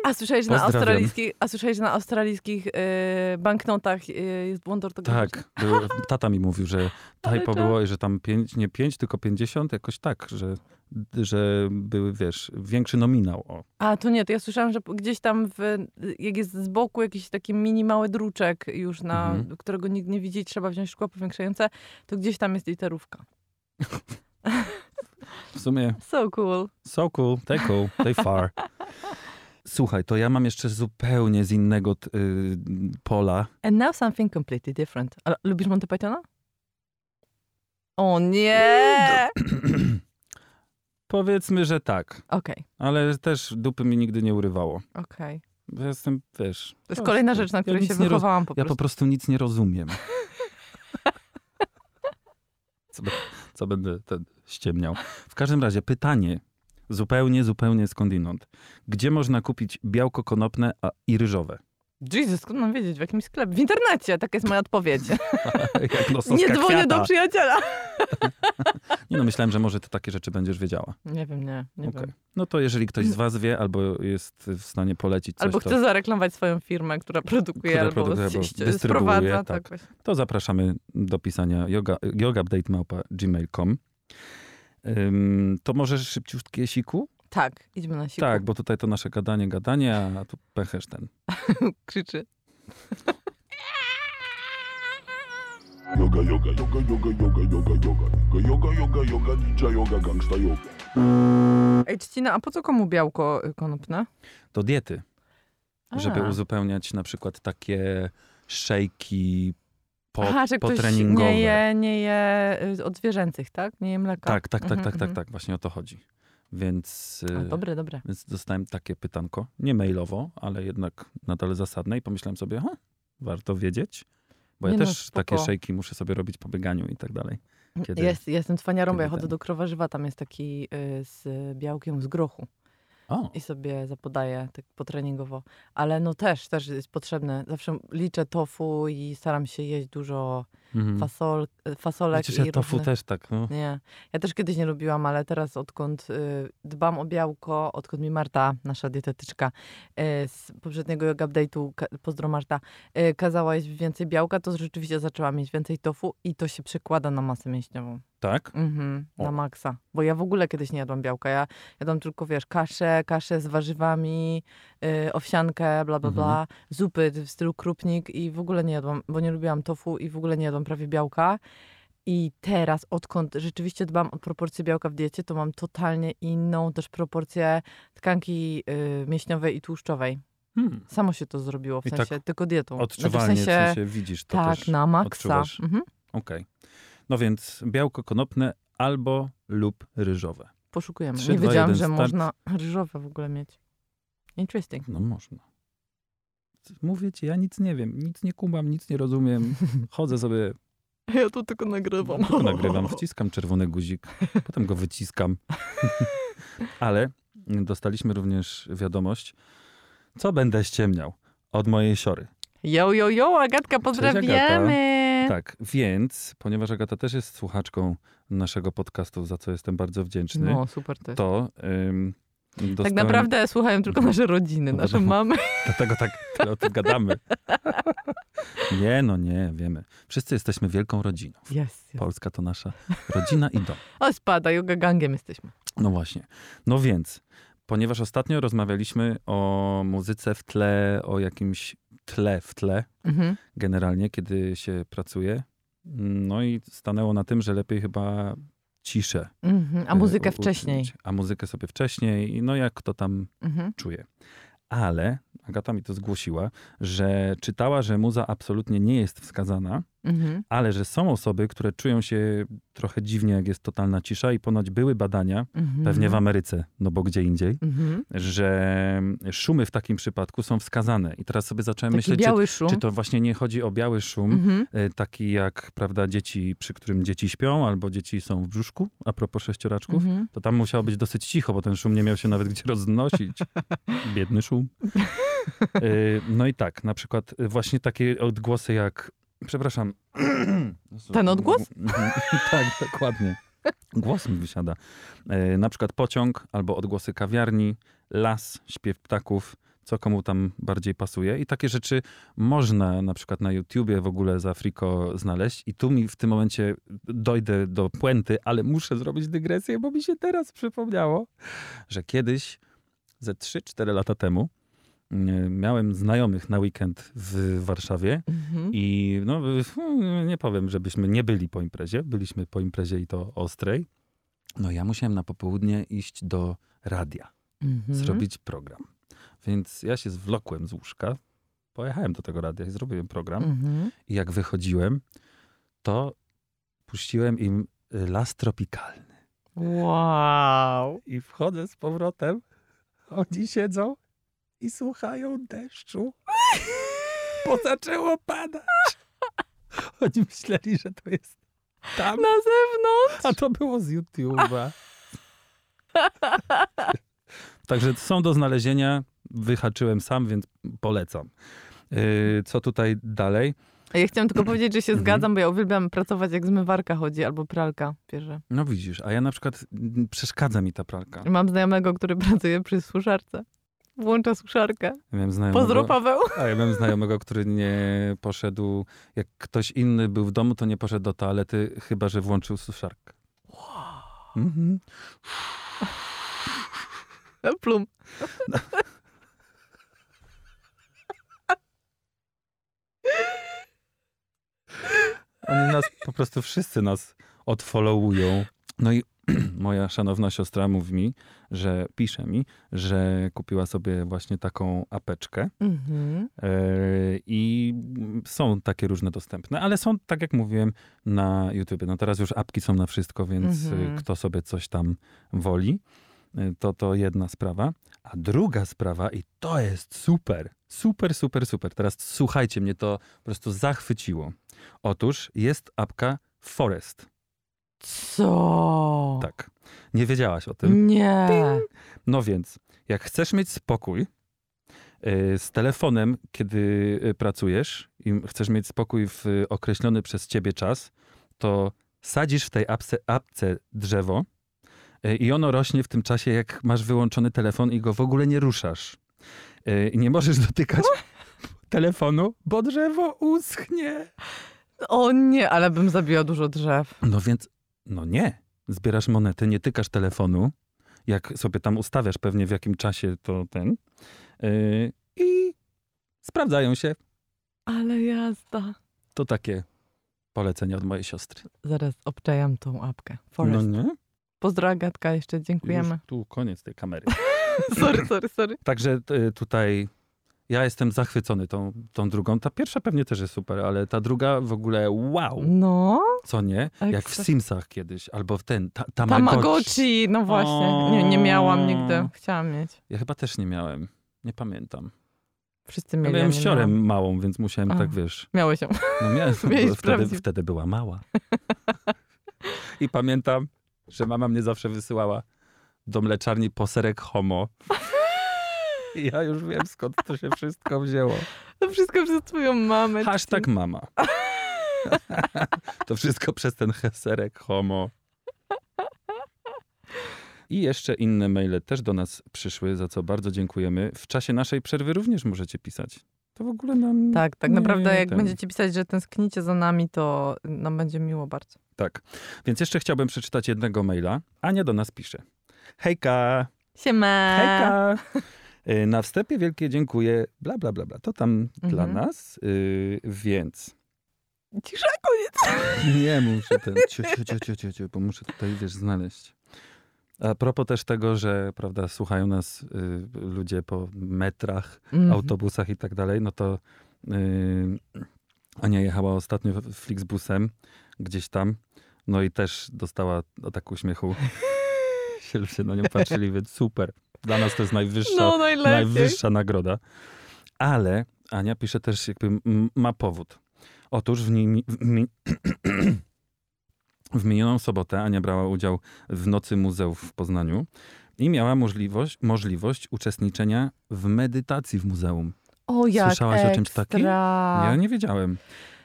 A słyszałeś, że na australijskich, a słyszałeś, że na australijskich e, banknotach e, jest błąd ortograficzny? Tak, był, tata mi mówił, że typo było i że tam pięć, nie pięć, tylko pięćdziesiąt, jakoś tak, że, że były, wiesz, większy nominał. O. A to nie, to ja słyszałam, że gdzieś tam, w, jak jest z boku jakiś taki mini mały druczek już, na, Mhm. którego nikt nie widzi, trzeba wziąć szkło powiększające, to gdzieś tam jest literówka. W sumie So cool. so cool, they cool, they far. Słuchaj, to ja mam jeszcze zupełnie z innego t- y, pola. And now something completely different. A lubisz Monty Pythona? O nie! Powiedzmy, że tak, Okej, ale też dupy mi nigdy nie urywało. okej. Ja jestem, wiesz... To jest kolejna rzecz, na ja której nic się wychowałam po Ja prostu. po prostu nic nie rozumiem. Co, co będę ten ściemniał. W każdym razie pytanie, zupełnie, zupełnie skądinąd. Gdzie można kupić białko konopne a i ryżowe? Jesus, skąd mam wiedzieć? W jakimś sklepie? W internecie, taka jest moja odpowiedź. Jak nosowska nie dzwonię kwiata. do przyjaciela. Nie no, myślałem, że może ty takie rzeczy będziesz wiedziała. Nie wiem, nie, nie Okej. wiem. No to jeżeli ktoś z was wie, albo jest w stanie polecić coś, Albo to, chce zareklamować swoją firmę, która produkuje, Która albo, produkuje, albo sprowadza. tak. właśnie. to zapraszamy do pisania yoga, To możesz szybciutkie siku? Tak, idźmy na siku. Tak, bo tutaj to nasze gadanie, gadanie, a tu pechesz ten. Krzyczy. Yoga, yoga, yoga, yoga, yoga, yoga, yoga. Yoga, yoga, yoga, ninja yoga, gangsta yoga. Ej, Trzcina, a po co komu białko y, konopne? Do diety, żeby A. uzupełniać na przykład takie szejki po, Aha, że potreningowe. nie je, nie je y, od zwierzęcych, tak? Nie je mleka? Tak, tak, tak, Mhm, tak, tak, mhm. tak, właśnie o to chodzi. Więc, A, y, dobre, dobre. więc dostałem takie pytanko, nie mailowo, ale jednak nadal zasadne i pomyślałem sobie, warto wiedzieć, bo ja Nie no, też spoko. takie szejki muszę sobie robić po bieganiu i tak dalej. Kiedy- Jest, jestem cwaniarą, bo ja chodzę ten? do Krowarzywa, tam jest taki y, z białkiem z grochu O, i sobie zapodaję tak potreningowo. Ale no też, też jest potrzebne. Zawsze liczę tofu i staram się jeść dużo mhm. fasol, y, fasolek Przecież i ja tofu różnych... też tak, no. Nie, ja też kiedyś nie lubiłam, ale teraz odkąd y, dbam o białko, odkąd mi Marta, nasza dietetyczka y, z poprzedniego yoga update'u, pozdro Marta, y, kazała jeść więcej białka, to rzeczywiście zaczęłam mieć więcej tofu i to się przekłada na masę mięśniową. Tak? Mhm, na maksa. Bo ja w ogóle kiedyś nie jadłam białka. Ja jadłam tylko, wiesz, kaszę, kaszę z warzywami, y, owsiankę, bla, bla, bla, zupy w stylu krupnik i w ogóle nie jadłam, bo nie lubiłam tofu i w ogóle nie jadłam prawie białka. I teraz, odkąd rzeczywiście dbam o proporcje białka w diecie, to mam totalnie inną też proporcję tkanki y, mięśniowej i tłuszczowej. Hmm. Samo się to zrobiło, w I tak sensie tylko dietą. Znaczy, Odczuwalnie, w sensie, widzisz to tak, też. na maksa. Mhm. Okej. No więc białko konopne albo lub ryżowe. Poszukujemy. Trzy, nie dwa, wiedziałam, jeden, że start. można ryżowe w ogóle mieć. Interesting. No można. Mówię ci, ja nic nie wiem, nic nie kumam, nic nie rozumiem. Chodzę sobie, Ja tu tylko nagrywam. tylko nagrywam, wciskam czerwony guzik, potem go wyciskam. Ale dostaliśmy również wiadomość, co będę ściemniał od mojej siory. Jo, jo, jo, Agatka, pozdrawiamy. Tak, więc, ponieważ Agata też jest słuchaczką naszego podcastu, za co jestem bardzo wdzięczny, No, super też. to ym, dostałem... Tak naprawdę słuchają tylko nasze rodziny, No nasze wiadomo. mamy. Dlatego tak tyle o tym gadamy. Nie, no nie, wiemy. Wszyscy jesteśmy wielką rodziną. Jest, jest. Polska to nasza rodzina i dom. O, spada, yoga gangiem jesteśmy. No właśnie. No więc, ponieważ ostatnio rozmawialiśmy o muzyce w tle, o jakimś tle w tle, Mhm. generalnie, kiedy się pracuje, no i stanęło na tym, że lepiej chyba ciszę. Mhm. A y, muzykę wcześniej. A muzykę sobie wcześniej, i no jak kto tam Mhm. czuje. Ale Agata mi to zgłosiła, że czytała, że muza absolutnie nie jest wskazana, Mhm. ale że są osoby, które czują się trochę dziwnie, jak jest totalna cisza i ponoć były badania, Mhm. pewnie w Ameryce, no bo gdzie indziej, Mhm. że szumy w takim przypadku są wskazane. I teraz sobie zacząłem Taki myśleć, czy, czy to właśnie nie chodzi o biały szum, Mhm. y, taki jak, prawda, dzieci, przy którym dzieci śpią, albo dzieci są w brzuszku, a propos sześcioraczków. Mhm. To tam musiało być dosyć cicho, bo ten szum nie miał się nawet gdzie roznosić. Biedny szum. Y, No i tak, na przykład y, właśnie takie odgłosy jak, przepraszam. Ten odgłos? Tak, dokładnie. Głos mi wysiada. Y, Na przykład pociąg albo odgłosy kawiarni, las, śpiew ptaków, co komu tam bardziej pasuje. I takie rzeczy można na przykład na YouTubie w ogóle za Friko znaleźć. I tu mi w tym momencie dojdę do puenty, ale muszę zrobić dygresję, bo mi się teraz przypomniało, że kiedyś, ze 3-4 lata temu, miałem znajomych na weekend w Warszawie Mhm. i no, y, nie powiem, żebyśmy nie byli po imprezie. Byliśmy po imprezie i to ostrej. No ja musiałem na popołudnie iść do radia Mhm. zrobić program. Więc ja się zwlokłem z łóżka, pojechałem do tego radia i zrobiłem program. Mhm. I jak wychodziłem, to puściłem im las tropikalny. Wow. I wchodzę z powrotem, oni siedzą i słuchają deszczu, bo zaczęło padać. Oni myśleli, że to jest tam, Na zewnątrz. a to było z YouTube'a. Także są do znalezienia, wyhaczyłem sam, więc polecam. Yy, co tutaj dalej? Ja chciałam tylko powiedzieć, że się Mhm. zgadzam, bo ja uwielbiam pracować jak zmywarka chodzi, albo pralka bierze. No widzisz, a ja na przykład mm, przeszkadza mi ta pralka. Mam znajomego, który pracuje przy suszarce. Włącza suszarkę. Ja znajomego, Pozdro Paweł. A ja miałem znajomego, który nie poszedł, jak ktoś inny był w domu, to nie poszedł do toalety, chyba że włączył suszarkę. Mhm. Plum. Oni nas, po prostu wszyscy nas odfollowują. No i moja szanowna siostra mówi mi, że pisze mi, że kupiła sobie właśnie taką apeczkę Mhm. e, i są takie różne dostępne, ale są, tak jak mówiłem, na YouTube. No teraz już apki są na wszystko, więc Mhm. e, kto sobie coś tam woli, e, to to jedna sprawa. A druga sprawa, i to jest super, super, super, super. Teraz słuchajcie, mnie to po prostu zachwyciło. Otóż jest apka Forest. Co? Tak. Nie wiedziałaś o tym? Nie. No więc, jak chcesz mieć spokój y, z telefonem, kiedy y, pracujesz i chcesz mieć spokój w y, określony przez ciebie czas, to sadzisz w tej apce, apce drzewo i ono rośnie w tym czasie, jak masz wyłączony telefon i go w ogóle nie ruszasz. I nie możesz dotykać telefonu, bo drzewo uschnie. O nie, ale bym zabiła dużo drzew. No więc, no nie. Zbierasz monety, nie tykasz telefonu, jak sobie tam ustawiasz pewnie w jakim czasie to ten yy, i sprawdzają się. Ale jazda. To takie polecenie od mojej siostry. Zaraz obczajam tą apkę. No Forest. nie? Pozdro Agatka, jeszcze Już dziękujemy. tu koniec tej kamery. sorry, sorry, sorry. Także y, tutaj ja jestem zachwycony tą, tą drugą. Ta pierwsza pewnie też jest super, ale ta druga w ogóle wow, No, co nie? Jak w. Simsach kiedyś, albo w ten, ta, Tamagotchi. Tamagotchi, no właśnie. Nie, nie miałam nigdy. Chciałam mieć. Ja chyba też nie miałem. Nie pamiętam. Wszyscy mieli. miałem ja miałam. małą, więc musiałem A. tak, wiesz... Miałeś ją. No miałem, wtedy, wtedy była mała. I pamiętam, że mama mnie zawsze wysyłała do mleczarni poserek homo. Ja już wiem, skąd to się wszystko wzięło. To wszystko przez twoją mamę. Hashtag mama. to wszystko przez ten serek homo. I jeszcze inne maile też do nas przyszły, za co bardzo dziękujemy. W czasie naszej przerwy również możecie pisać. To w ogóle nam... Tak, tak nie naprawdę jak ten- będziecie pisać, że tęsknicie za nami, to nam będzie miło bardzo. Tak. Więc jeszcze chciałbym przeczytać jednego maila. Ania do nas pisze. Hejka! Siema! Hejka! Y, Na wstępie wielkie dziękuję, bla, bla, bla, bla. To tam dla Mhm. nas, y, więc Cisza, koniec. nie muszę ten, ciu, ciu, ciu, ciu, ciu, bo muszę tutaj, wiesz, znaleźć. A propos też tego, że, prawda, słuchają nas y, ludzie po metrach, Mhm. autobusach i tak dalej, no to y, Ania jechała ostatnio Flixbusem gdzieś tam, no i też dostała ataku śmiechu. ludzie na nią patrzyli, więc super. Dla nas to jest najwyższa, No najwyższa nagroda. Ale Ania pisze też, jakby ma powód. Otóż w, nim, w, mi, w minioną sobotę Ania brała udział w Nocy Muzeów w Poznaniu i miała możliwość, możliwość uczestniczenia w medytacji w muzeum. O, jak Słyszałaś o czymś takim? ekstra. Ja nie wiedziałem.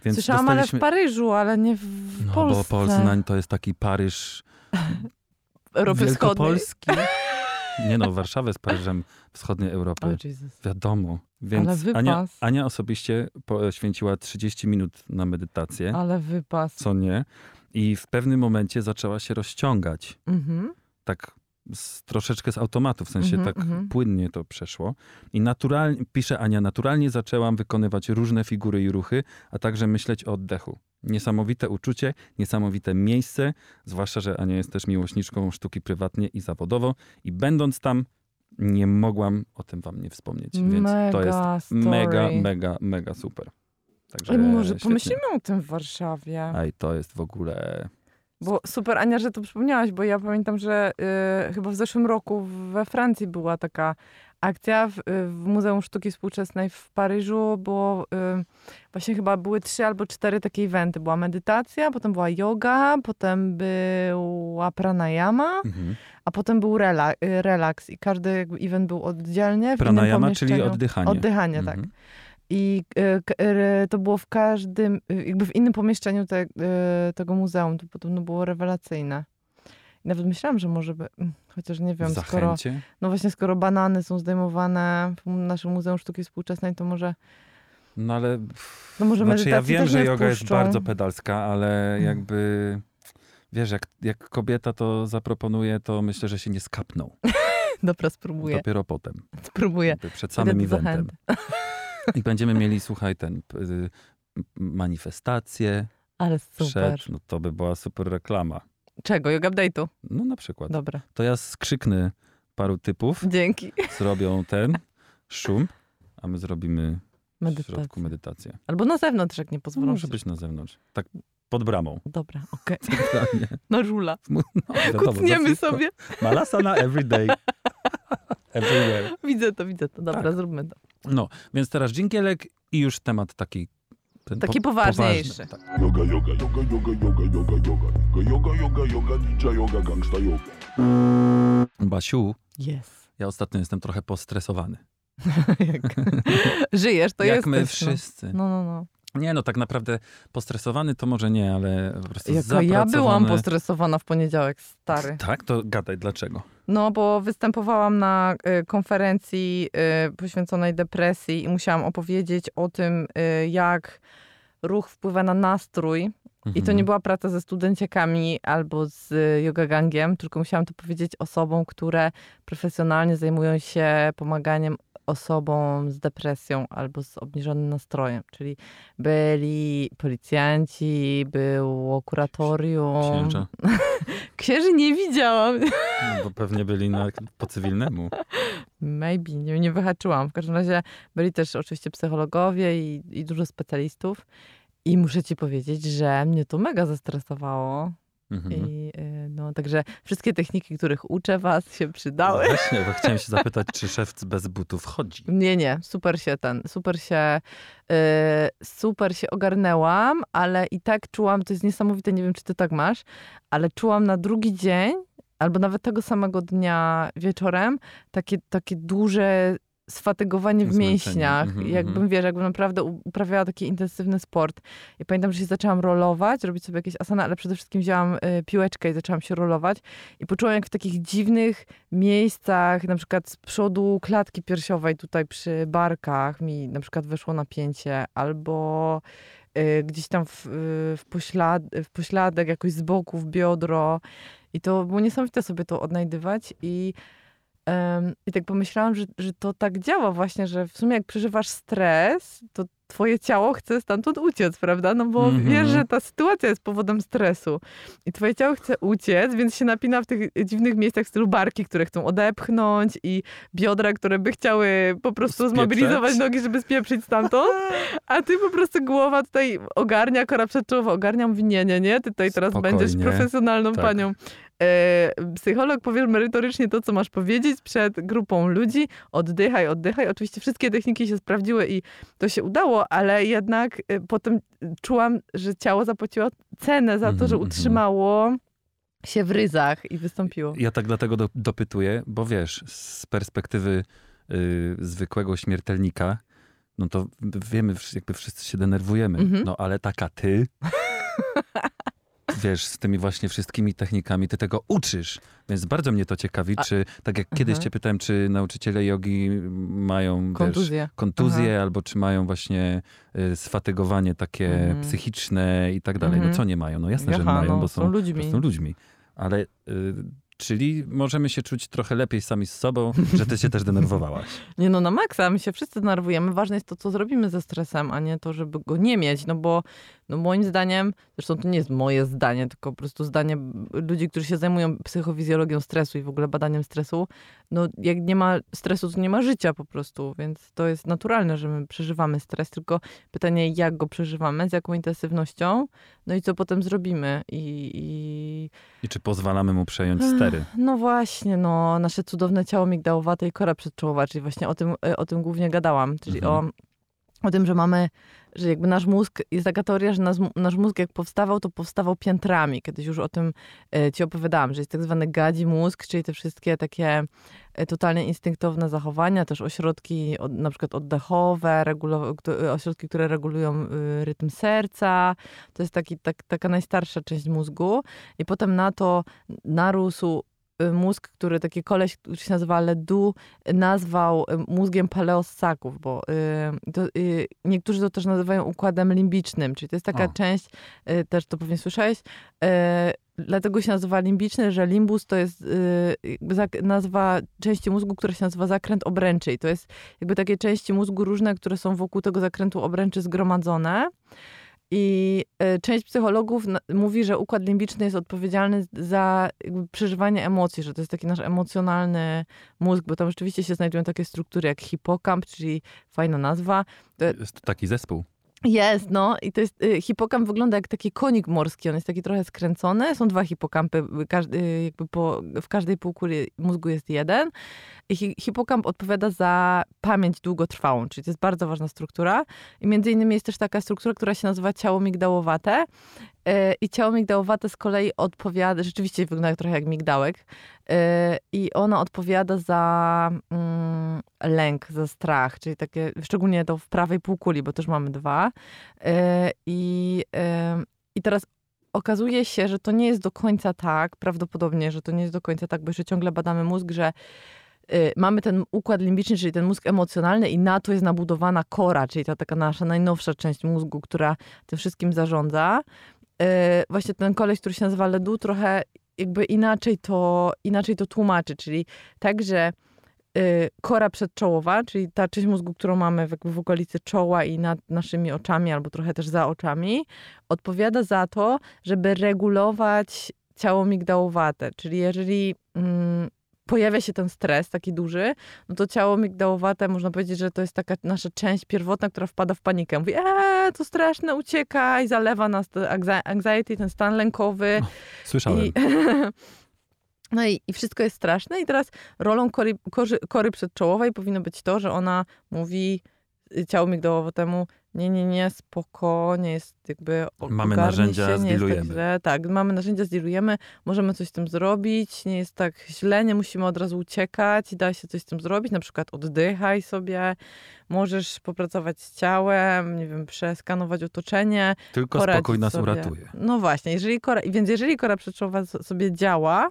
Więc Słyszałam, ale w dostaliśmy... Paryżu, ale nie w, No Polsce. bo Poznań to jest taki Paryż Europy Wschodniej. Nie no, Warszawę z Paryżem wschodniej Europy. O Jezus. Wiadomo. Ale Więc wypas. Ania, Ania osobiście poświęciła 30 minut na medytację, Ale wypas. co nie. I w pewnym momencie zaczęła się rozciągać. Mhm. Tak z, troszeczkę z automatu, w sensie Mhm, tak mhm. płynnie to przeszło. I naturalnie, pisze Ania, naturalnie zaczęłam wykonywać różne figury i ruchy, a także myśleć o oddechu. Niesamowite uczucie, niesamowite miejsce, zwłaszcza, że Ania jest też miłośniczką sztuki prywatnie i zawodowo i będąc tam nie mogłam o tym wam nie wspomnieć, więc to jest Mega mega, story. mega, mega super. Także Ale może świetnie. pomyślimy o tym w Warszawie. Aj, to jest w ogóle... Bo super, Ania, że to przypomniałaś, bo ja pamiętam, że y, chyba w zeszłym roku we Francji była taka akcja w, y, w Muzeum Sztuki Współczesnej w Paryżu. Było y, właśnie chyba były trzy albo cztery takie eventy. Była medytacja, potem była yoga, potem była pranayama, Mhm. a potem był rela, y, relaks. I każdy jakby event był oddzielnie w Pranayama, czyli oddychanie. Oddychanie, tak. I y, to było w każdym, y, jakby w innym pomieszczeniu te, y, tego muzeum. To podobno było rewelacyjne. I nawet myślałam, że może by, mm, chociaż nie wiem, skoro, no właśnie skoro banany są zdejmowane w naszym Muzeum Sztuki Współczesnej, to może, No ale... no może Znaczy ja wiem, że yoga jest bardzo pedalska, ale Mm. jakby... Wiesz, jak, jak kobieta to zaproponuje, to myślę, że się nie skapną. Dobra, spróbuję, Dopiero potem. spróbuję. Przed samym do eventem. I będziemy mieli, słuchaj, ten... y, m- manifestacje, Ale super. przed, no to by była super reklama. Czego? Yoga update'u. No na przykład. Dobra. To ja skrzyknę paru typów, Dzięki. zrobią ten szum, a my zrobimy w środku medytację. Albo na zewnątrz, jak nie No, pozwolą. może się. być na zewnątrz. Tak pod bramą. Dobra, okej. Centralnie. Na żula. No, wiadomo, Kucniemy sobie. Malasana every day. Everywhere. Widzę to, widzę to. Dobra, Tak. zróbmy to. No, więc teraz dżingielek i już temat taki... Ten Taki po- poważniejszy. tak. Yoga, yoga, yoga, yoga, yoga, yoga, yoga. Yoga, yoga, yoga, ninja yoga, gangsta yoga. Basiu, Jest. ja ostatnio jestem trochę postresowany. Żyjesz, to Jak jest. my wszyscy. No, no, no. Nie, no tak naprawdę postresowany to może nie, ale po prostu Jaka ja byłam postresowana w poniedziałek, stary. Tak? To gadaj, dlaczego? No, bo występowałam na y, konferencji y, poświęconej depresji i musiałam opowiedzieć o tym, y, jak ruch wpływa na nastrój. I to Mhm. nie była praca ze studenciakami albo z yoga gangiem, tylko musiałam to powiedzieć osobom, które profesjonalnie zajmują się pomaganiem osobom z depresją albo z obniżonym nastrojem. Czyli byli policjanci, było kuratorium. Księża. Księży nie widziałam. No, bo pewnie byli na, po cywilnemu. Maybe, nie, nie wyhaczyłam. W każdym razie byli też oczywiście psychologowie i, i dużo specjalistów. I muszę ci powiedzieć, że mnie to mega zestresowało. Mhm. I y, no, także wszystkie techniki, których uczę was, się No przydały. właśnie, bo chciałem się zapytać, czy szewc bez butów chodzi? Nie, nie, super się ten, super się, y, super się ogarnęłam, ale i tak czułam, to jest niesamowite, nie wiem, czy ty tak masz, ale czułam na drugi dzień, albo nawet tego samego dnia wieczorem, takie, takie duże sfatygowanie w Zmęczenie. mięśniach. Mhm, jakbym, wiesz, jakbym naprawdę uprawiała taki intensywny sport. I pamiętam, że się zaczęłam rolować, robić sobie jakieś asana, ale przede wszystkim wzięłam y, piłeczkę i zaczęłam się rolować. I poczułam, jak w takich dziwnych miejscach, na przykład z przodu klatki piersiowej, tutaj przy barkach, mi na przykład weszło napięcie, albo y, gdzieś tam w, y, w, poślad, w pośladek, jakoś z boku, w biodro. I to było niesamowite sobie to odnajdywać. I, i tak pomyślałam, że, że to tak działa właśnie, że w sumie jak przeżywasz stres, to twoje ciało chce stamtąd uciec, prawda? No bo Mhm. wiesz, że ta sytuacja jest powodem stresu. I twoje ciało chce uciec, więc się napina w tych dziwnych miejscach w stylu barki, które chcą odepchnąć i biodra, które by chciały po prostu Spieprzać. zmobilizować nogi, żeby spieprzyć stamtąd. A ty po prostu głowa tutaj ogarnia, kora przedczołowa ogarnia, mówi nie, nie, nie, ty tutaj teraz Spokojnie. będziesz profesjonalną Tak. panią. E, psycholog powie merytorycznie to, co masz powiedzieć przed grupą ludzi. Oddychaj, oddychaj. Oczywiście wszystkie techniki się sprawdziły i to się udało, ale jednak e, potem czułam, że ciało zapłaciło cenę za to, Mhm, że mhm. utrzymało się w ryzach i wystąpiło. Ja tak dlatego do, dopytuję, bo wiesz, z perspektywy y, zwykłego śmiertelnika, no to wiemy, jakby wszyscy się denerwujemy. Mhm. No ale taka ty, wiesz, z tymi właśnie wszystkimi technikami, ty tego uczysz. Więc bardzo mnie to ciekawi, A- czy tak jak kiedyś Mhm. cię pytałem, czy nauczyciele jogi mają wiesz, Kontuzje. kontuzje, albo czy mają właśnie y, sfatygowanie takie Mhm. psychiczne i tak dalej. Mhm. No co nie mają? No jasne, że Jaha, mają, no, bo są są, ludźmi. bo są ludźmi. Ale y, czyli możemy się czuć trochę lepiej sami z sobą, że ty się też denerwowałaś. Nie no, na maksa, my się wszyscy denerwujemy. Ważne jest to, co zrobimy ze stresem, a nie to, żeby go nie mieć, no bo no moim zdaniem, zresztą to nie jest moje zdanie, tylko po prostu zdanie ludzi, którzy się zajmują psychofizjologią stresu i w ogóle badaniem stresu, no jak nie ma stresu, to nie ma życia po prostu, więc to jest naturalne, że my przeżywamy stres, tylko pytanie, jak go przeżywamy, z jaką intensywnością, no i co potem zrobimy i... i... I czy pozwalamy mu przejąć stery? No właśnie, no, nasze cudowne ciało migdałowate i kora przedczołowa, czyli właśnie o tym, e, o tym głównie gadałam, czyli Mhm. o, o tym, że mamy, że jakby nasz mózg, jest taka teoria, że nasz, nasz mózg jak powstawał, to powstawał piętrami. Kiedyś już o tym e, ci opowiadałam, że jest tak zwany gadzi mózg, czyli te wszystkie takie e, totalnie instynktowne zachowania, też ośrodki od, na przykład oddechowe, kto- ośrodki, które regulują y, rytm serca. To jest taki, tak, taka najstarsza część mózgu. I potem na to narósł mózg, który taki koleś, który się nazywa Ledoux, nazwał y, mózgiem paleossaków, bo y, to, y, niektórzy to też nazywają układem limbicznym, czyli to jest taka O. część, y, też to pewnie słyszałeś, y, dlatego się nazywa limbiczny, że limbus to jest y, jakby nazwa części mózgu, która się nazywa zakręt obręczy i to jest jakby takie części mózgu różne, które są wokół tego zakrętu obręczy zgromadzone. I y, część psychologów mówi, że układ limbiczny jest odpowiedzialny za przeżywanie emocji, że to jest taki nasz emocjonalny mózg, bo tam rzeczywiście się znajdują takie struktury jak hipokamp, czyli fajna nazwa. Jest taki zespół. Jest, no i to jest, y, hipokamp wygląda jak taki konik morski, on jest taki trochę skręcony, są dwa hipokampy, y, każdy, y, jakby po, w każdej półkuli mózgu jest jeden. I hi, hipokamp odpowiada za pamięć długotrwałą, czyli to jest bardzo ważna struktura. I między innymi jest też taka struktura, która się nazywa ciało migdałowate. Y, I ciało migdałowate z kolei odpowiada, rzeczywiście wygląda trochę jak migdałek, y, i ona odpowiada za mm, lęk, za strach, czyli takie, szczególnie to w prawej półkuli, bo też mamy dwa. Y, I, I teraz okazuje się, że to nie jest do końca tak, prawdopodobnie, że to nie jest do końca tak, bo jeszcze ciągle badamy mózg, że y, mamy ten układ limbiczny, czyli ten mózg emocjonalny i na to jest nabudowana kora, czyli ta taka nasza najnowsza część mózgu, która tym wszystkim zarządza. Y, Właśnie ten koleś, który się nazywa Ledu, trochę jakby inaczej to, inaczej to tłumaczy, czyli tak, że y, kora przedczołowa, czyli ta część mózgu, którą mamy w, w okolicy czoła i nad naszymi oczami, albo trochę też za oczami, odpowiada za to, żeby regulować ciało migdałowate. Czyli jeżeli mm, pojawia się ten stres taki duży, no to ciało migdałowate, można powiedzieć, że to jest taka nasza część pierwotna, która wpada w panikę. Mówi, eee, to straszne, uciekaj, zalewa nas anxiety, ten stan lękowy. Słyszałem. I, no i, i wszystko jest straszne. I teraz rolą kory, korzy, kory przedczołowej powinno być to, że ona mówi ciału migdałowatemu, nie, nie, nie, spokojnie, jest jakby Mamy narzędzia, się, zdilujemy. Tak, źle. tak, mamy narzędzia, zdilujemy, możemy coś z tym zrobić, nie jest tak źle, nie musimy od razu uciekać, da się coś z tym zrobić, na przykład oddychaj sobie, możesz popracować z ciałem, nie wiem, przeskanować otoczenie, Tylko spokój nas sobie. uratuje. No właśnie, jeżeli kora, więc jeżeli kora przedczołowa s- sobie działa,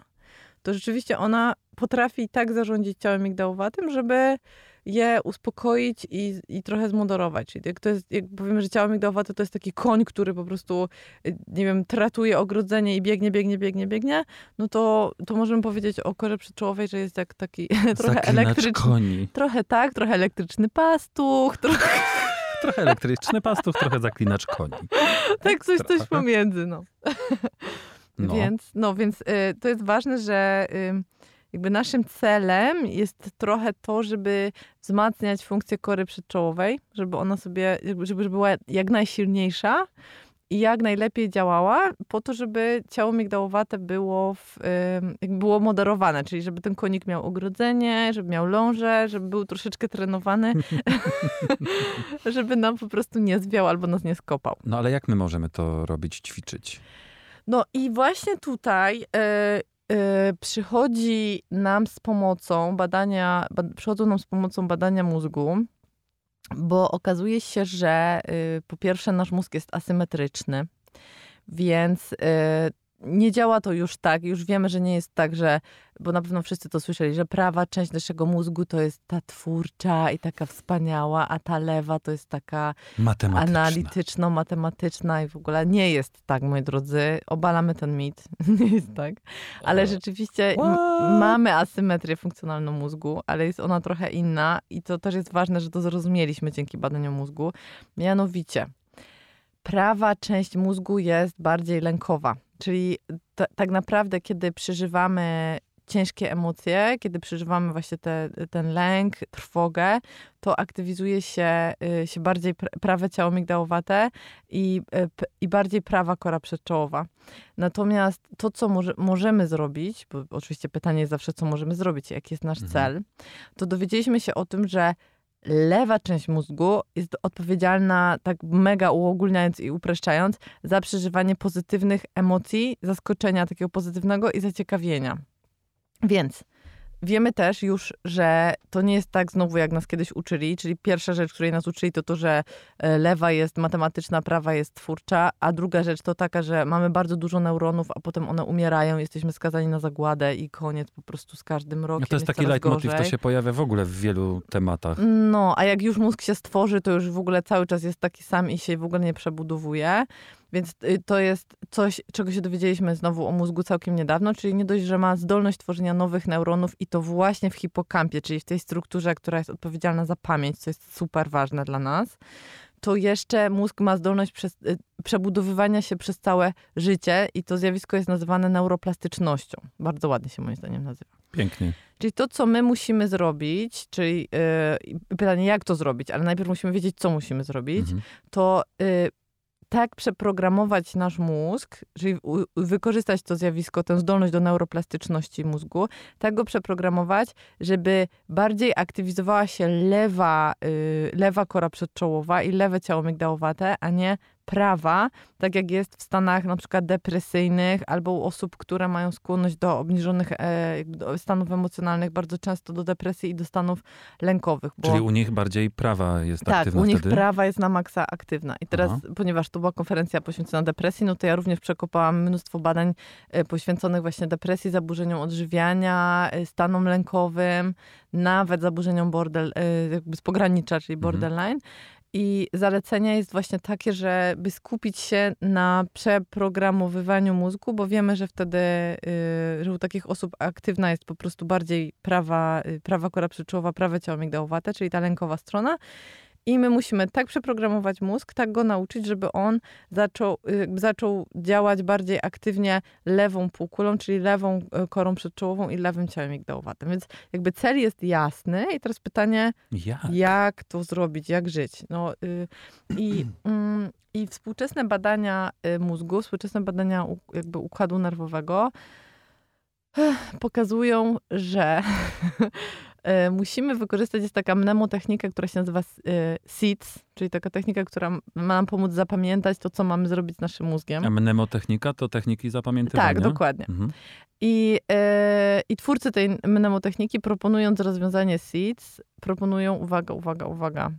to rzeczywiście ona potrafi tak zarządzić ciałem migdałowatym, żeby je uspokoić i, i trochę zmoderować. Czyli jak to jest, jak powiemy, że ciało migdałowate to jest taki koń, który po prostu, y, nie wiem, tratuje ogrodzenie i biegnie, biegnie, biegnie, biegnie, no to, to możemy powiedzieć o korze przedczołowej, że jest jak taki trochę Zaklinacz elektryczny. koni. Trochę tak, trochę elektryczny pastuch, trochę Trochę elektryczny pastuch, trochę zaklinacz koni. tak coś, coś pomiędzy, no. No. Więc, no, więc y, to jest ważne, że y, jakby naszym celem jest trochę to, żeby wzmacniać funkcję kory przedczołowej, żeby ona sobie, żeby była jak najsilniejsza i jak najlepiej działała, po to, żeby ciało migdałowate było, w, y, było moderowane, czyli żeby ten konik miał ogrodzenie, żeby miał lążę, żeby był troszeczkę trenowany, żeby nam po prostu nie zwiał albo nas nie skopał. no ale jak my możemy to robić, ćwiczyć? No i właśnie tutaj e, przychodzi nam z pomocą badania, ba, przychodzą nam z pomocą badania mózgu, bo okazuje się, że y, po pierwsze nasz mózg jest asymetryczny, więc y, nie działa to już tak, już wiemy, że nie jest tak, że, bo na pewno wszyscy to słyszeli, że prawa część naszego mózgu to jest ta twórcza i taka wspaniała, a ta lewa to jest taka Matematyczna. analityczno-matematyczna i w ogóle nie jest tak, moi drodzy. Obalamy ten mit. nie jest tak. Ale rzeczywiście What? mamy asymetrię funkcjonalną mózgu, ale jest ona trochę inna i to też jest ważne, że to zrozumieliśmy dzięki badaniom mózgu. Mianowicie, prawa część mózgu jest bardziej lękowa. Czyli ta, tak naprawdę, kiedy przeżywamy ciężkie emocje, kiedy przeżywamy właśnie te, ten lęk, trwogę, to aktywizuje się, y, się bardziej pr- prawe ciało migdałowate i, y, i bardziej prawa kora przedczołowa. Natomiast to, co może, możemy zrobić, bo oczywiście pytanie jest zawsze, co możemy zrobić, jaki jest nasz Mhm. cel, to dowiedzieliśmy się o tym, że lewa część mózgu jest odpowiedzialna, tak mega uogólniając i upraszczając, za przeżywanie pozytywnych emocji, zaskoczenia takiego pozytywnego i zaciekawienia. Więc wiemy też już, że to nie jest tak znowu, jak nas kiedyś uczyli, czyli pierwsza rzecz, której nas uczyli, to to, że e, lewa jest matematyczna, prawa jest twórcza, a druga rzecz to taka, że mamy bardzo dużo neuronów, a potem one umierają, jesteśmy skazani na zagładę i koniec po prostu z każdym rokiem No to jest taki coraz leitmotiv, to się pojawia w ogóle w wielu tematach. No, a jak już mózg się stworzy, to już w ogóle cały czas jest taki sam i się w ogóle nie przebudowuje. Więc y, to jest coś, czego się dowiedzieliśmy znowu o mózgu całkiem niedawno, czyli nie dość, że ma zdolność tworzenia nowych neuronów i to właśnie w hipokampie, czyli w tej strukturze, która jest odpowiedzialna za pamięć, co jest super ważne dla nas, to jeszcze mózg ma zdolność przez, y, przebudowywania się przez całe życie i to zjawisko jest nazywane neuroplastycznością. Bardzo ładnie się moim zdaniem nazywa. Pięknie. Czyli to, co my musimy zrobić, czyli yy, pytanie, jak to zrobić, ale najpierw musimy wiedzieć, co musimy zrobić, Mhm. to y, tak przeprogramować nasz mózg, czyli wykorzystać to zjawisko, tę zdolność do neuroplastyczności mózgu, tak go przeprogramować, żeby bardziej aktywizowała się lewa, y, lewa kora przedczołowa i lewe ciało migdałowate, a nie prawa, tak jak jest w stanach na przykład depresyjnych albo u osób, które mają skłonność do obniżonych e, do stanów emocjonalnych, bardzo często do depresji i do stanów lękowych. Bo... Czyli u nich bardziej prawa jest Tak, aktywna u nich wtedy? prawa jest na maksa aktywna. I teraz, Aha. ponieważ to była konferencja poświęcona depresji, no to ja również przekopałam mnóstwo badań e, poświęconych właśnie depresji, zaburzeniom odżywiania, e, stanom lękowym, nawet zaburzeniom bordel, e, jakby z pogranicza, czyli Mhm. borderline. I zalecenie jest właśnie takie, żeby skupić się na przeprogramowywaniu mózgu, bo wiemy, że wtedy, y, że u takich osób aktywna jest po prostu bardziej prawa, y, prawa kora przyczołowa, prawe ciało migdałowate, czyli ta lękowa strona. I my musimy tak przeprogramować mózg, tak go nauczyć, żeby on zaczął, y, zaczął działać bardziej aktywnie lewą półkulą, czyli lewą y, korą przedczołową i lewym ciałem migdałowatym. Więc jakby cel jest jasny i teraz pytanie, Jak? jak to zrobić, jak żyć. No, y, i, mm, I współczesne badania mózgu, współczesne badania jakby układu nerwowego pokazują, że musimy wykorzystać, jest taka mnemotechnika, która się nazywa y, SEEDS, czyli taka technika, która ma nam pomóc zapamiętać to, co mamy zrobić z naszym mózgiem. A mnemotechnika to techniki zapamiętywania? Tak, dokładnie. Mhm. I, e, I twórcy tej mnemotechniki, proponując rozwiązanie SEEDS, proponują, uwaga, uwaga, uwaga,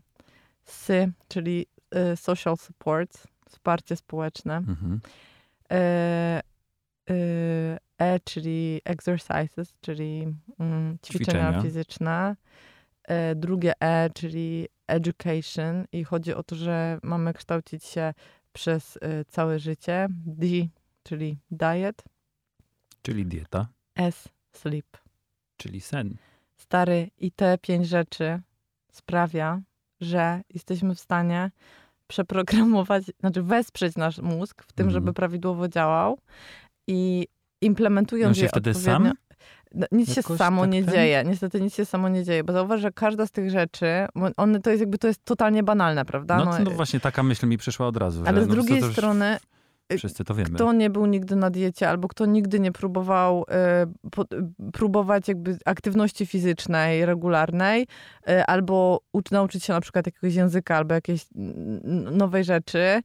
SY, czyli e, social support, wsparcie społeczne, Mhm. e, e, czyli exercises, czyli mm, ćwiczenia, Ćwiczenia. fizyczne, e, drugie E, czyli education i chodzi o to, że mamy kształcić się przez e, całe życie, D, czyli diet, Czyli dieta, S, sleep. czyli sen. Stary, i te pięć rzeczy sprawia, że jesteśmy w stanie przeprogramować, znaczy wesprzeć nasz mózg w tym, Mhm. żeby prawidłowo działał i implementując On się je wtedy odpowiednio... sam No, nic się jakoś samo tak nie ten? dzieje. Niestety nic się samo nie dzieje, bo zauważ, że każda z tych rzeczy, one to jest jakby, to jest totalnie banalne, prawda? No, no właśnie taka myśl mi przyszła od razu. ale że, z no, drugiej strony Wszyscy to wiemy. kto nie był nigdy na diecie, albo kto nigdy nie próbował e, po, próbować jakby aktywności fizycznej, regularnej, e, albo ucz, nauczyć się na przykład jakiegoś języka, albo jakiejś nowej rzeczy,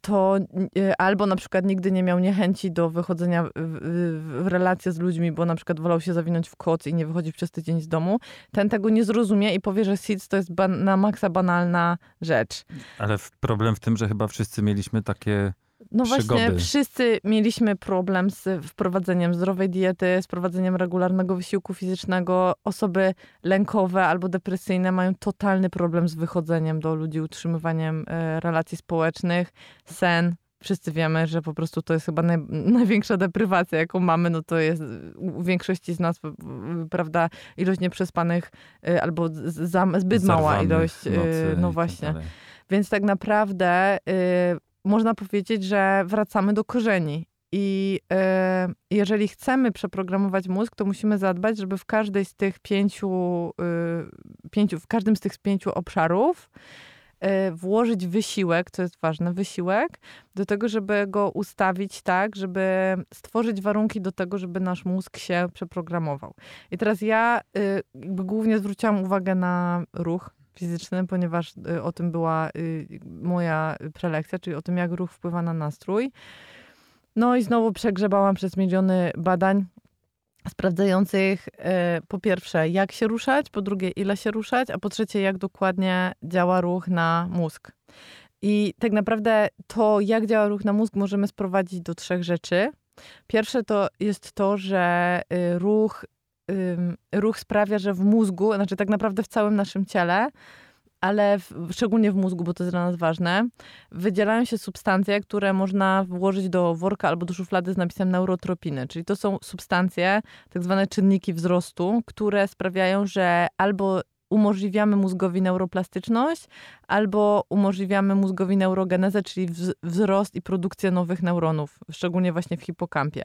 to e, albo na przykład nigdy nie miał niechęci do wychodzenia w, relacje z ludźmi, bo na przykład wolał się zawinąć w koc i nie wychodzić przez tydzień z domu, ten tego nie zrozumie i powie, że SIDS to jest na maksa banalna rzecz. Ale problem w tym, że chyba wszyscy mieliśmy takie... No właśnie, przygody. wszyscy mieliśmy problem z wprowadzeniem zdrowej diety, z prowadzeniem regularnego wysiłku fizycznego. Osoby lękowe albo depresyjne mają totalny problem z wychodzeniem do ludzi, utrzymywaniem e, relacji społecznych, sen. Wszyscy wiemy, że po prostu to jest chyba naj, największa deprywacja, jaką mamy. No to jest u większości z nas, prawda, ilość nieprzespanych e, albo z, zbyt mała ilość. e, No tak właśnie. Więc tak naprawdę y, można powiedzieć, że wracamy do korzeni. I y, jeżeli chcemy przeprogramować mózg, to musimy zadbać, żeby w każdej z tych pięciu, y, pięciu w każdym z tych pięciu obszarów y, włożyć wysiłek, co jest ważne, wysiłek, do tego, żeby go ustawić tak, żeby stworzyć warunki do tego, żeby nasz mózg się przeprogramował. I teraz ja y, głównie zwróciłam uwagę na ruch fizyczny, ponieważ y, o tym była y, moja prelekcja, czyli o tym, jak ruch wpływa na nastrój. No i znowu przegrzebałam przez miliony badań sprawdzających e, po pierwsze, jak się ruszać, po drugie, ile się ruszać, a po trzecie, jak dokładnie działa ruch na mózg. I tak naprawdę to, jak działa ruch na mózg, możemy sprowadzić do trzech rzeczy. Pierwsze to jest to, że y, ruch, ruch sprawia, że w mózgu, znaczy tak naprawdę w całym naszym ciele, ale w, szczególnie w mózgu, bo to jest dla nas ważne, wydzielają się substancje, które można włożyć do worka albo do szuflady z napisem neurotropiny. Czyli to są substancje, tak zwane czynniki wzrostu, które sprawiają, że albo umożliwiamy mózgowi neuroplastyczność, albo umożliwiamy mózgowi neurogenezę, czyli wz- wzrost i produkcję nowych neuronów, szczególnie właśnie w hipokampie.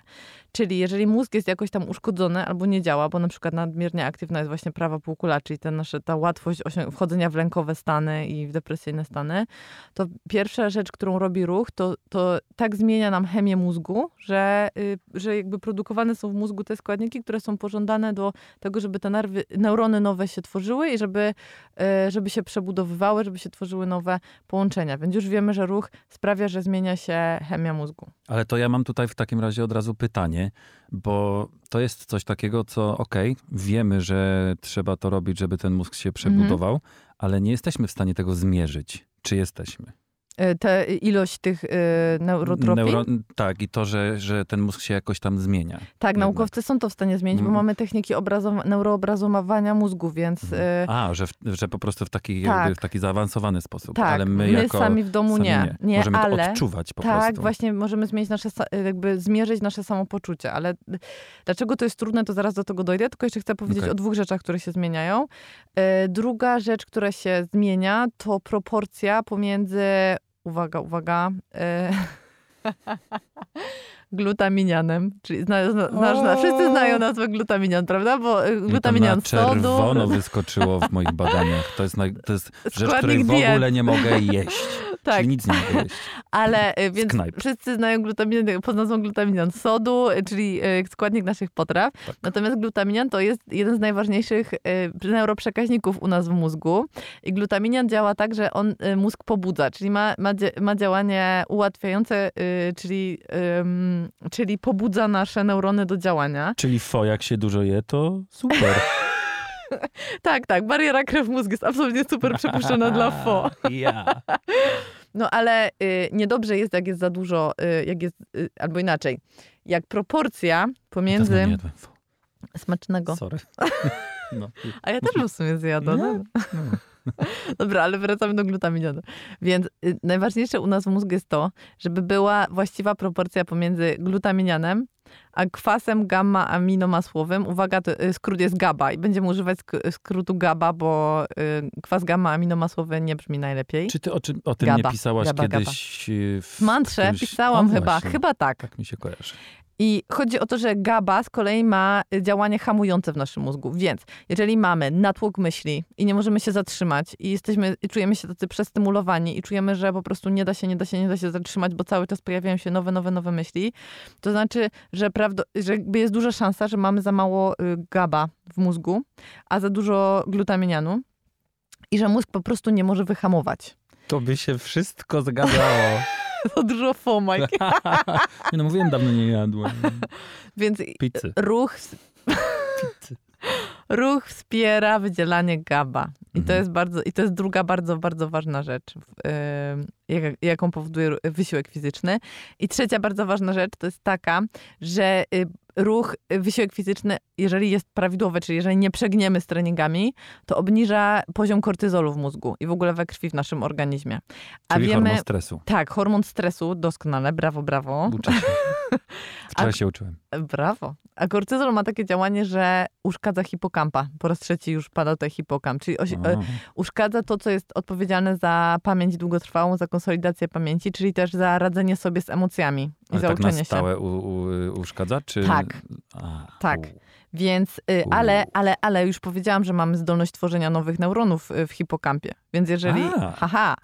Czyli jeżeli mózg jest jakoś tam uszkodzony albo nie działa, bo na przykład nadmiernie aktywna jest właśnie prawa półkula, czyli te nasze, ta łatwość wchodzenia w lękowe stany i w depresyjne stany, to pierwsza rzecz, którą robi ruch, to, to tak zmienia nam chemię mózgu, że, y, że jakby produkowane są w mózgu te składniki, które są pożądane do tego, żeby te nerwy, neurony nowe się tworzyły i żeby, y, żeby się przebudowywały, żeby się tworzyły nowe połączenia. Więc już wiemy, że ruch sprawia, że zmienia się chemia mózgu. Ale to ja mam tutaj w takim razie od razu pytanie, bo to jest coś takiego, co okej, wiemy, że trzeba to robić, żeby ten mózg się przebudował, ale nie jesteśmy w stanie tego zmierzyć. Czy jesteśmy? Y, Te ilość tych y, neurotropin. Neuro- tak, i to, że, że ten mózg się jakoś tam zmienia. Tak, jednak. naukowcy są to w stanie zmienić, bo Mm. mamy techniki obrazowa- neuroobrazowania mózgu, więc y, A, że, w, że po prostu w taki, Tak. w taki zaawansowany sposób. tak, ale my, my, sami w domu sami nie. nie. Możemy ale to odczuwać po tak, prostu. właśnie możemy zmienić nasze, jakby zmierzyć nasze samopoczucie, ale dlaczego to jest trudne, to zaraz do tego dojdę, tylko jeszcze chcę powiedzieć Okej. o dwóch rzeczach, które się zmieniają. Druga rzecz, która się zmienia, to proporcja pomiędzy, uwaga, uwaga, y, glutaminianem, czyli zna, zna, znasz, zna, wszyscy znają nazwę glutaminian, prawda? Bo to glutaminian na sodu, czerwono wyskoczyło w moich badaniach. To jest, to jest rzecz, której w ogóle nie mogę jeść. tak, Czyli nic nie mogę jeść. Ale y, więc knajp. wszyscy znają glutaminian pod nazwą glutaminian sodu, y, czyli y, składnik naszych potraw. Tak. Natomiast glutaminian to jest jeden z najważniejszych neuroprzekaźników u nas w mózgu. I glutaminian działa tak, że on mózg pobudza, czyli ma, ma, ma działanie ułatwiające, czyli, czyli pobudza nasze neurony do działania. Czyli fo, jak się dużo je, to super. Tak, tak, bariera krew-mózg jest absolutnie super przepuszczona dla FO. Ja. No ale y, niedobrze jest, jak jest za dużo, y, jak jest, y, albo inaczej, jak proporcja pomiędzy nie smacznego. Sorry. No. A ja też w sumie zjadłam. Nie? No. Dobra, ale wracamy do glutaminianu. Więc y, najważniejsze u nas w mózgu jest to, żeby była właściwa proporcja pomiędzy glutaminianem a kwasem gamma-aminomasłowym. Uwaga, to, y, skrót jest GABA i będziemy używać sk- skrótu GABA, bo y, kwas gamma-aminomasłowy nie brzmi najlepiej. Czy ty o, o tym Gaba, nie pisałaś gaba, kiedyś? y, W W mantrze którymś- pisałam O, chyba, właśnie. chyba tak. Tak mi się kojarzy. I chodzi o to, że GABA z kolei ma y, działanie hamujące w naszym mózgu. Więc jeżeli mamy natłok myśli i nie możemy się zatrzymać i jesteśmy, i czujemy się tacy przestymulowani i czujemy, że po prostu nie da się, nie da się, nie da się zatrzymać, bo cały czas pojawiają się nowe, nowe, nowe myśli, to znaczy, że, prawdo, że jest duża szansa, że mamy za mało y, GABA w mózgu, a za dużo glutaminianu i że mózg po prostu nie może wyhamować. To by się wszystko zgadzało. Za dużo FOMA. nie no, mówiłem, dawno nie jadłem. Więc Pizzy. ruch Pizzy. Ruch wspiera wydzielanie GABA. I to Mhm. jest bardzo, i to jest druga bardzo, bardzo ważna rzecz, y, jak, jaką powoduje wysiłek fizyczny. I trzecia bardzo ważna rzecz to jest taka, że y, ruch, y, wysiłek fizyczny, jeżeli jest prawidłowy, czyli jeżeli nie przegniemy z treningami, to obniża poziom kortyzolu w mózgu i w ogóle we krwi w naszym organizmie. A Czyli wiemy, hormon stresu. tak, hormon stresu, doskonale, brawo, brawo. Uczę się. Wczoraj się uczyłem. Brawo. A kortyzol ma takie działanie, że uszkadza hipokampa. Po raz trzeci już pada tutaj hipokamp, czyli osi- e, uszkadza to, co jest odpowiedzialne za pamięć długotrwałą, za konsolidację pamięci, czyli też za radzenie sobie z emocjami i Ale za tak na uczenie się. stałe u, u, uszkadza? Czy... Tak. A, Tak. u. Więc, y, ale, ale, ale już powiedziałam, że mamy zdolność tworzenia nowych neuronów y, w hipokampie. Więc jeżeli, A. haha,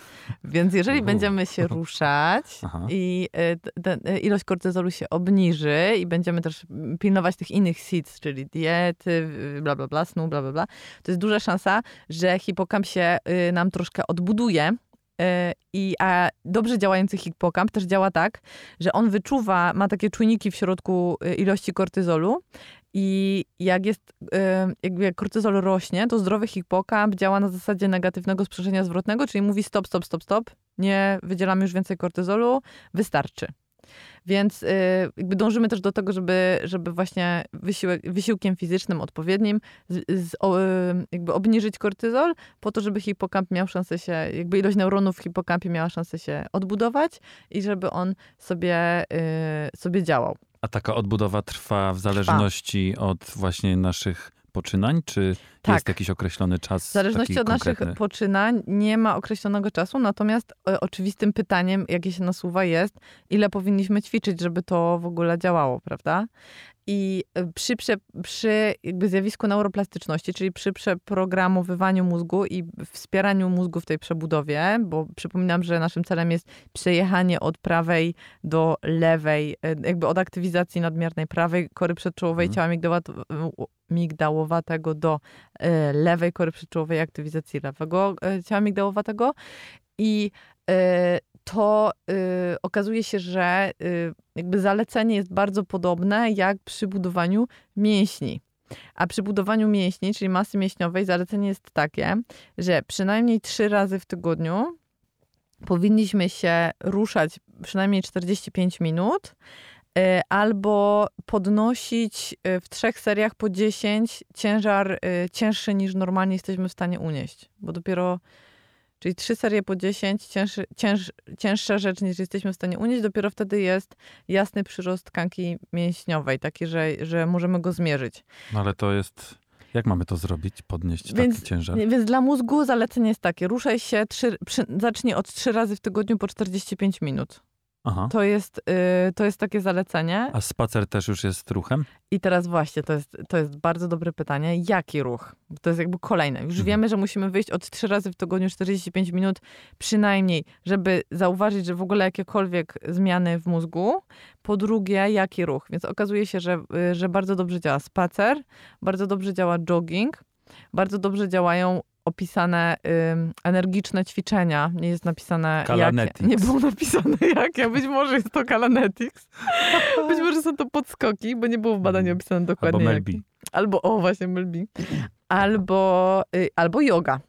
więc jeżeli U. będziemy się ruszać Aha. i y, te- ilość kortyzolu się obniży i będziemy też pilnować tych innych SIDS, czyli diety, bla, bla, bla, snu, bla, bla, bla, to jest duża szansa, że hipokamp się nam troszkę odbuduje. Y, I, a dobrze działający hipokamp też działa tak, że on wyczuwa, ma takie czujniki w środku y, ilości kortyzolu i jak jest, y, jakby jak kortyzol rośnie, to zdrowy hipokamp działa na zasadzie negatywnego sprzężenia zwrotnego, czyli mówi stop, stop, stop, stop, nie wydzielamy już więcej kortyzolu, wystarczy. Więc y, jakby dążymy też do tego, żeby, żeby właśnie wysiłek, wysiłkiem fizycznym odpowiednim z, z, o, y, jakby obniżyć kortyzol, po to, żeby hipokamp miał szansę się, jakby ilość neuronów w hipokampie miała szansę się odbudować i żeby on sobie, y, sobie działał. A taka odbudowa trwa w zależności od właśnie naszych poczynań, czy Tak. jest jakiś określony czas? W zależności od naszych konkretny? poczynań nie ma określonego czasu, natomiast e, oczywistym pytaniem, jakie się nasuwa jest, ile powinniśmy ćwiczyć, żeby to w ogóle działało, prawda? I e, przy, prze, przy jakby zjawisku neuroplastyczności, czyli przy przeprogramowywaniu mózgu i wspieraniu mózgu w tej przebudowie, bo przypominam, że naszym celem jest przejechanie od prawej do lewej, e, jakby od aktywizacji nadmiernej prawej kory przedczołowej Mhm. ciała migdałowat- migdałowatego do e, lewej kory przedczołowej aktywizacji lewego ciała migdałowatego i to e, okazuje się, że e, jakby zalecenie jest bardzo podobne jak przy budowaniu mięśni. A przy budowaniu mięśni, czyli masy mięśniowej, zalecenie jest takie, że przynajmniej trzy razy w tygodniu powinniśmy się ruszać przynajmniej 45 minut, e, albo podnosić e, w trzech seriach po 10 ciężar e, cięższy niż normalnie jesteśmy w stanie unieść. Bo dopiero, czyli trzy serie po 10, cięższy, cięż, cięższa rzecz niż jesteśmy w stanie unieść, dopiero wtedy jest jasny przyrost tkanki mięśniowej, taki, że, że możemy go zmierzyć. No ale to jest... Jak mamy to zrobić? Podnieść Więc- taki ciężar? Więc dla mózgu zalecenie jest takie, ruszaj się, trzy, przy, zacznij od trzy razy w tygodniu po 45 minut. Aha. To jest, y, to jest takie zalecenie. A spacer też już jest ruchem? I teraz właśnie, to jest, to jest bardzo dobre pytanie. Jaki ruch? To jest jakby kolejne. Już Mhm. wiemy, że musimy wyjść od trzy razy w tygodniu 45 minut przynajmniej, żeby zauważyć, że w ogóle jakiekolwiek zmiany w mózgu. Po drugie, jaki ruch? Więc okazuje się, że, y, że bardzo dobrze działa spacer, bardzo dobrze działa jogging, bardzo dobrze działają opisane energiczne ćwiczenia. Nie jest napisane jakie. Kalanetics. Nie było napisane jakie. Być może jest to Kalanetics. Być może są to podskoki, bo nie było w badaniu opisane dokładnie. Albo jakie. Melbi. Albo, o właśnie, Melbi. Albo, y, albo yoga.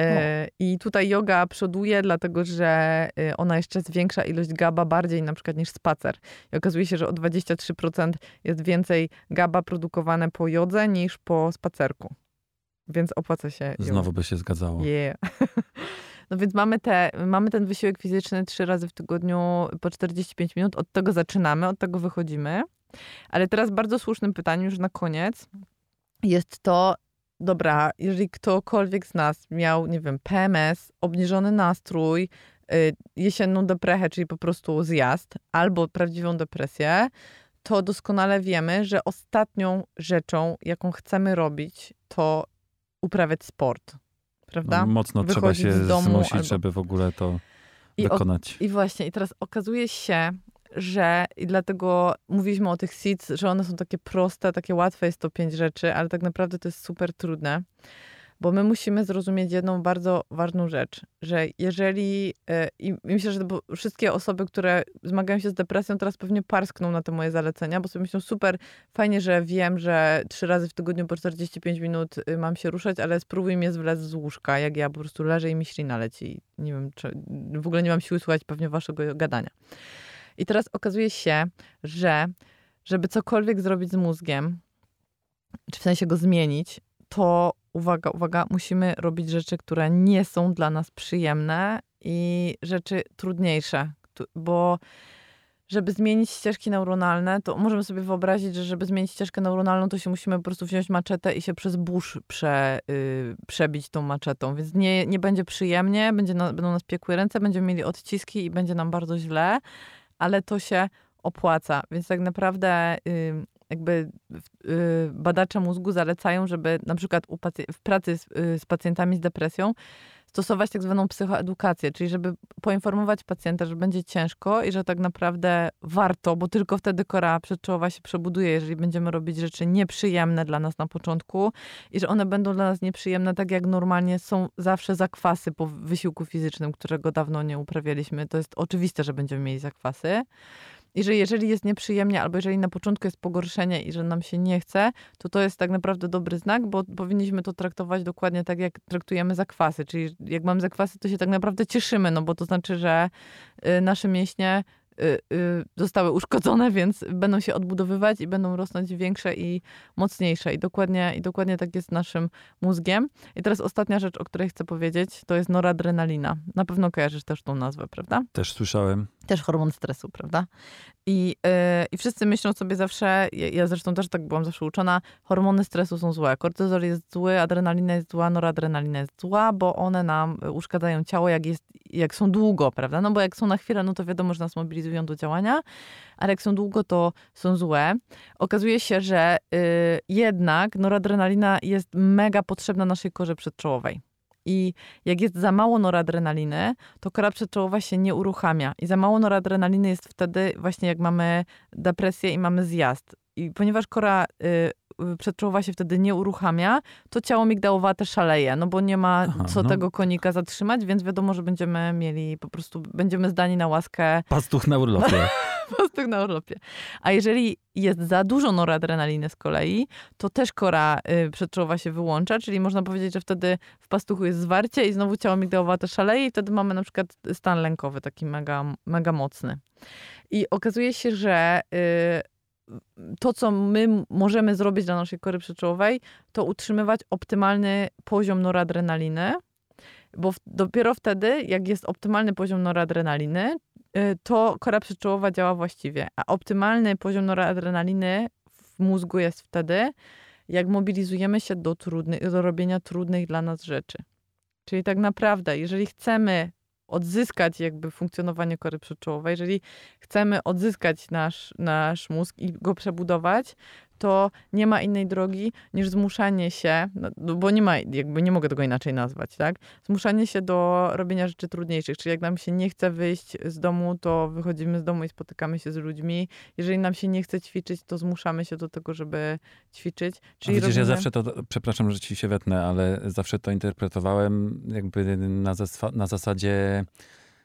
E, I tutaj yoga przoduje, dlatego że y, ona jeszcze zwiększa ilość GABA bardziej na przykład niż spacer. I okazuje się, że o 23% jest więcej GABA produkowane po jodze niż po spacerku. Więc opłaca się. Znowu by się zgadzało. Yeah. No więc mamy, te, mamy ten wysiłek fizyczny trzy razy w tygodniu po 45 minut. Od tego zaczynamy, od tego wychodzimy. Ale teraz bardzo słusznym pytaniem już na koniec jest to, dobra, jeżeli ktokolwiek z nas miał, nie wiem, PMS, obniżony nastrój, y, jesienną deprechę, czyli po prostu zjazd, albo prawdziwą depresję, to doskonale wiemy, że ostatnią rzeczą, jaką chcemy robić, to uprawiać sport. Prawda? No, mocno trzeba Wychodzić się z domu zmusić, albo- żeby w ogóle to I o-. I właśnie, i teraz okazuje się, że i dlatego mówiliśmy o tych seeds, że one są takie proste, takie łatwe, jest to pięć rzeczy, ale tak naprawdę to jest super trudne, bo my musimy zrozumieć jedną bardzo ważną rzecz, że jeżeli, e, i myślę, że wszystkie osoby, które zmagają się z depresją, teraz pewnie parskną na te moje zalecenia, bo sobie myślą, super, fajnie, że wiem, że trzy razy w tygodniu po 45 minut y, mam się ruszać, ale spróbuj mnie zwlec z łóżka, jak ja po prostu leżę i mi ślina leci. Nie wiem, czy, w ogóle nie mam siły słuchać pewnie waszego gadania. I teraz okazuje się, że żeby cokolwiek zrobić z mózgiem, czy w sensie go zmienić, to uwaga, uwaga, musimy robić rzeczy, które nie są dla nas przyjemne i rzeczy trudniejsze, bo żeby zmienić ścieżki neuronalne, to możemy sobie wyobrazić, że żeby zmienić ścieżkę neuronalną, to się musimy po prostu wziąć maczetę i się przez burz prze, y, przebić tą maczetą. Więc nie, nie będzie przyjemnie, będzie na, będą nas piekły ręce, będziemy mieli odciski i będzie nam bardzo źle, ale to się opłaca. Więc tak naprawdę y, jakby y, badacze mózgu zalecają, żeby na przykład w pracy z, y, z pacjentami z depresją stosować tak zwaną psychoedukację, czyli żeby poinformować pacjenta, że będzie ciężko i że tak naprawdę warto, bo tylko wtedy kora przedczołowa się przebuduje, jeżeli będziemy robić rzeczy nieprzyjemne dla nas na początku i że one będą dla nas nieprzyjemne, tak jak normalnie są zawsze zakwasy po wysiłku fizycznym, którego dawno nie uprawialiśmy. To jest oczywiste, że będziemy mieli zakwasy. I że jeżeli jest nieprzyjemnie, albo jeżeli na początku jest pogorszenie i że nam się nie chce, to to jest tak naprawdę dobry znak, bo powinniśmy to traktować dokładnie tak, jak traktujemy zakwasy. Czyli jak mam zakwasy, to się tak naprawdę cieszymy, no bo to znaczy, że y, nasze mięśnie y, y, zostały uszkodzone, więc będą się odbudowywać i będą rosnąć większe i mocniejsze. I dokładnie, I dokładnie tak jest z naszym mózgiem. I teraz ostatnia rzecz, o której chcę powiedzieć, to jest noradrenalina. Na pewno kojarzysz też tą nazwę, prawda? Też słyszałem. Też hormon stresu, prawda? I, yy, I wszyscy myślą sobie zawsze, ja, ja zresztą też tak byłam zawsze uczona, hormony stresu są złe. Kortyzol jest zły, adrenalina jest zła, noradrenalina jest zła, bo one nam uszkadzają ciało, jak, jest, jak są długo, prawda? No bo jak są na chwilę, no to wiadomo, że nas mobilizują do działania, ale jak są długo, to są złe. Okazuje się, że yy, jednak noradrenalina jest mega potrzebna naszej korze przedczołowej. I jak jest za mało noradrenaliny, to kora przedczołowa się nie uruchamia. I za mało noradrenaliny jest wtedy właśnie jak mamy depresję i mamy zjazd. I ponieważ kora y, przedczołowa się wtedy nie uruchamia, to ciało migdałowate szaleje, no bo nie ma Aha, co no. tego konika zatrzymać, więc wiadomo, że będziemy mieli po prostu, będziemy zdani na łaskę Pastuch na urlopie. prostu na urlopie. A jeżeli jest za dużo noradrenaliny z kolei, to też kora y, przedczołowa się wyłącza, czyli można powiedzieć, że wtedy w pastuchu jest zwarcie i znowu ciało migdałowate szaleje i wtedy mamy na przykład stan lękowy taki mega, mega mocny. I okazuje się, że y, to, co my możemy zrobić dla naszej kory przedczołowej, to utrzymywać optymalny poziom noradrenaliny, bo w, dopiero wtedy, jak jest optymalny poziom noradrenaliny, y, to kora przedczołowa działa właściwie. A optymalny poziom noradrenaliny w mózgu jest wtedy, jak mobilizujemy się do, trudnych, do robienia trudnych dla nas rzeczy. Czyli tak naprawdę, jeżeli chcemy odzyskać jakby funkcjonowanie kory przedczołowej, jeżeli chcemy odzyskać nasz, nasz mózg i go przebudować, to nie ma innej drogi niż zmuszanie się, no, no bo nie ma, jakby nie mogę tego inaczej nazwać, tak? Zmuszanie się do robienia rzeczy trudniejszych. Czyli jak nam się nie chce wyjść z domu, to wychodzimy z domu i spotykamy się z ludźmi. Jeżeli nam się nie chce ćwiczyć, to zmuszamy się do tego, żeby ćwiczyć. A Czyli widzisz, ja robimy- zawsze to, przepraszam, że ci się wetnę, ale zawsze to interpretowałem jakby na, zaswa- na zasadzie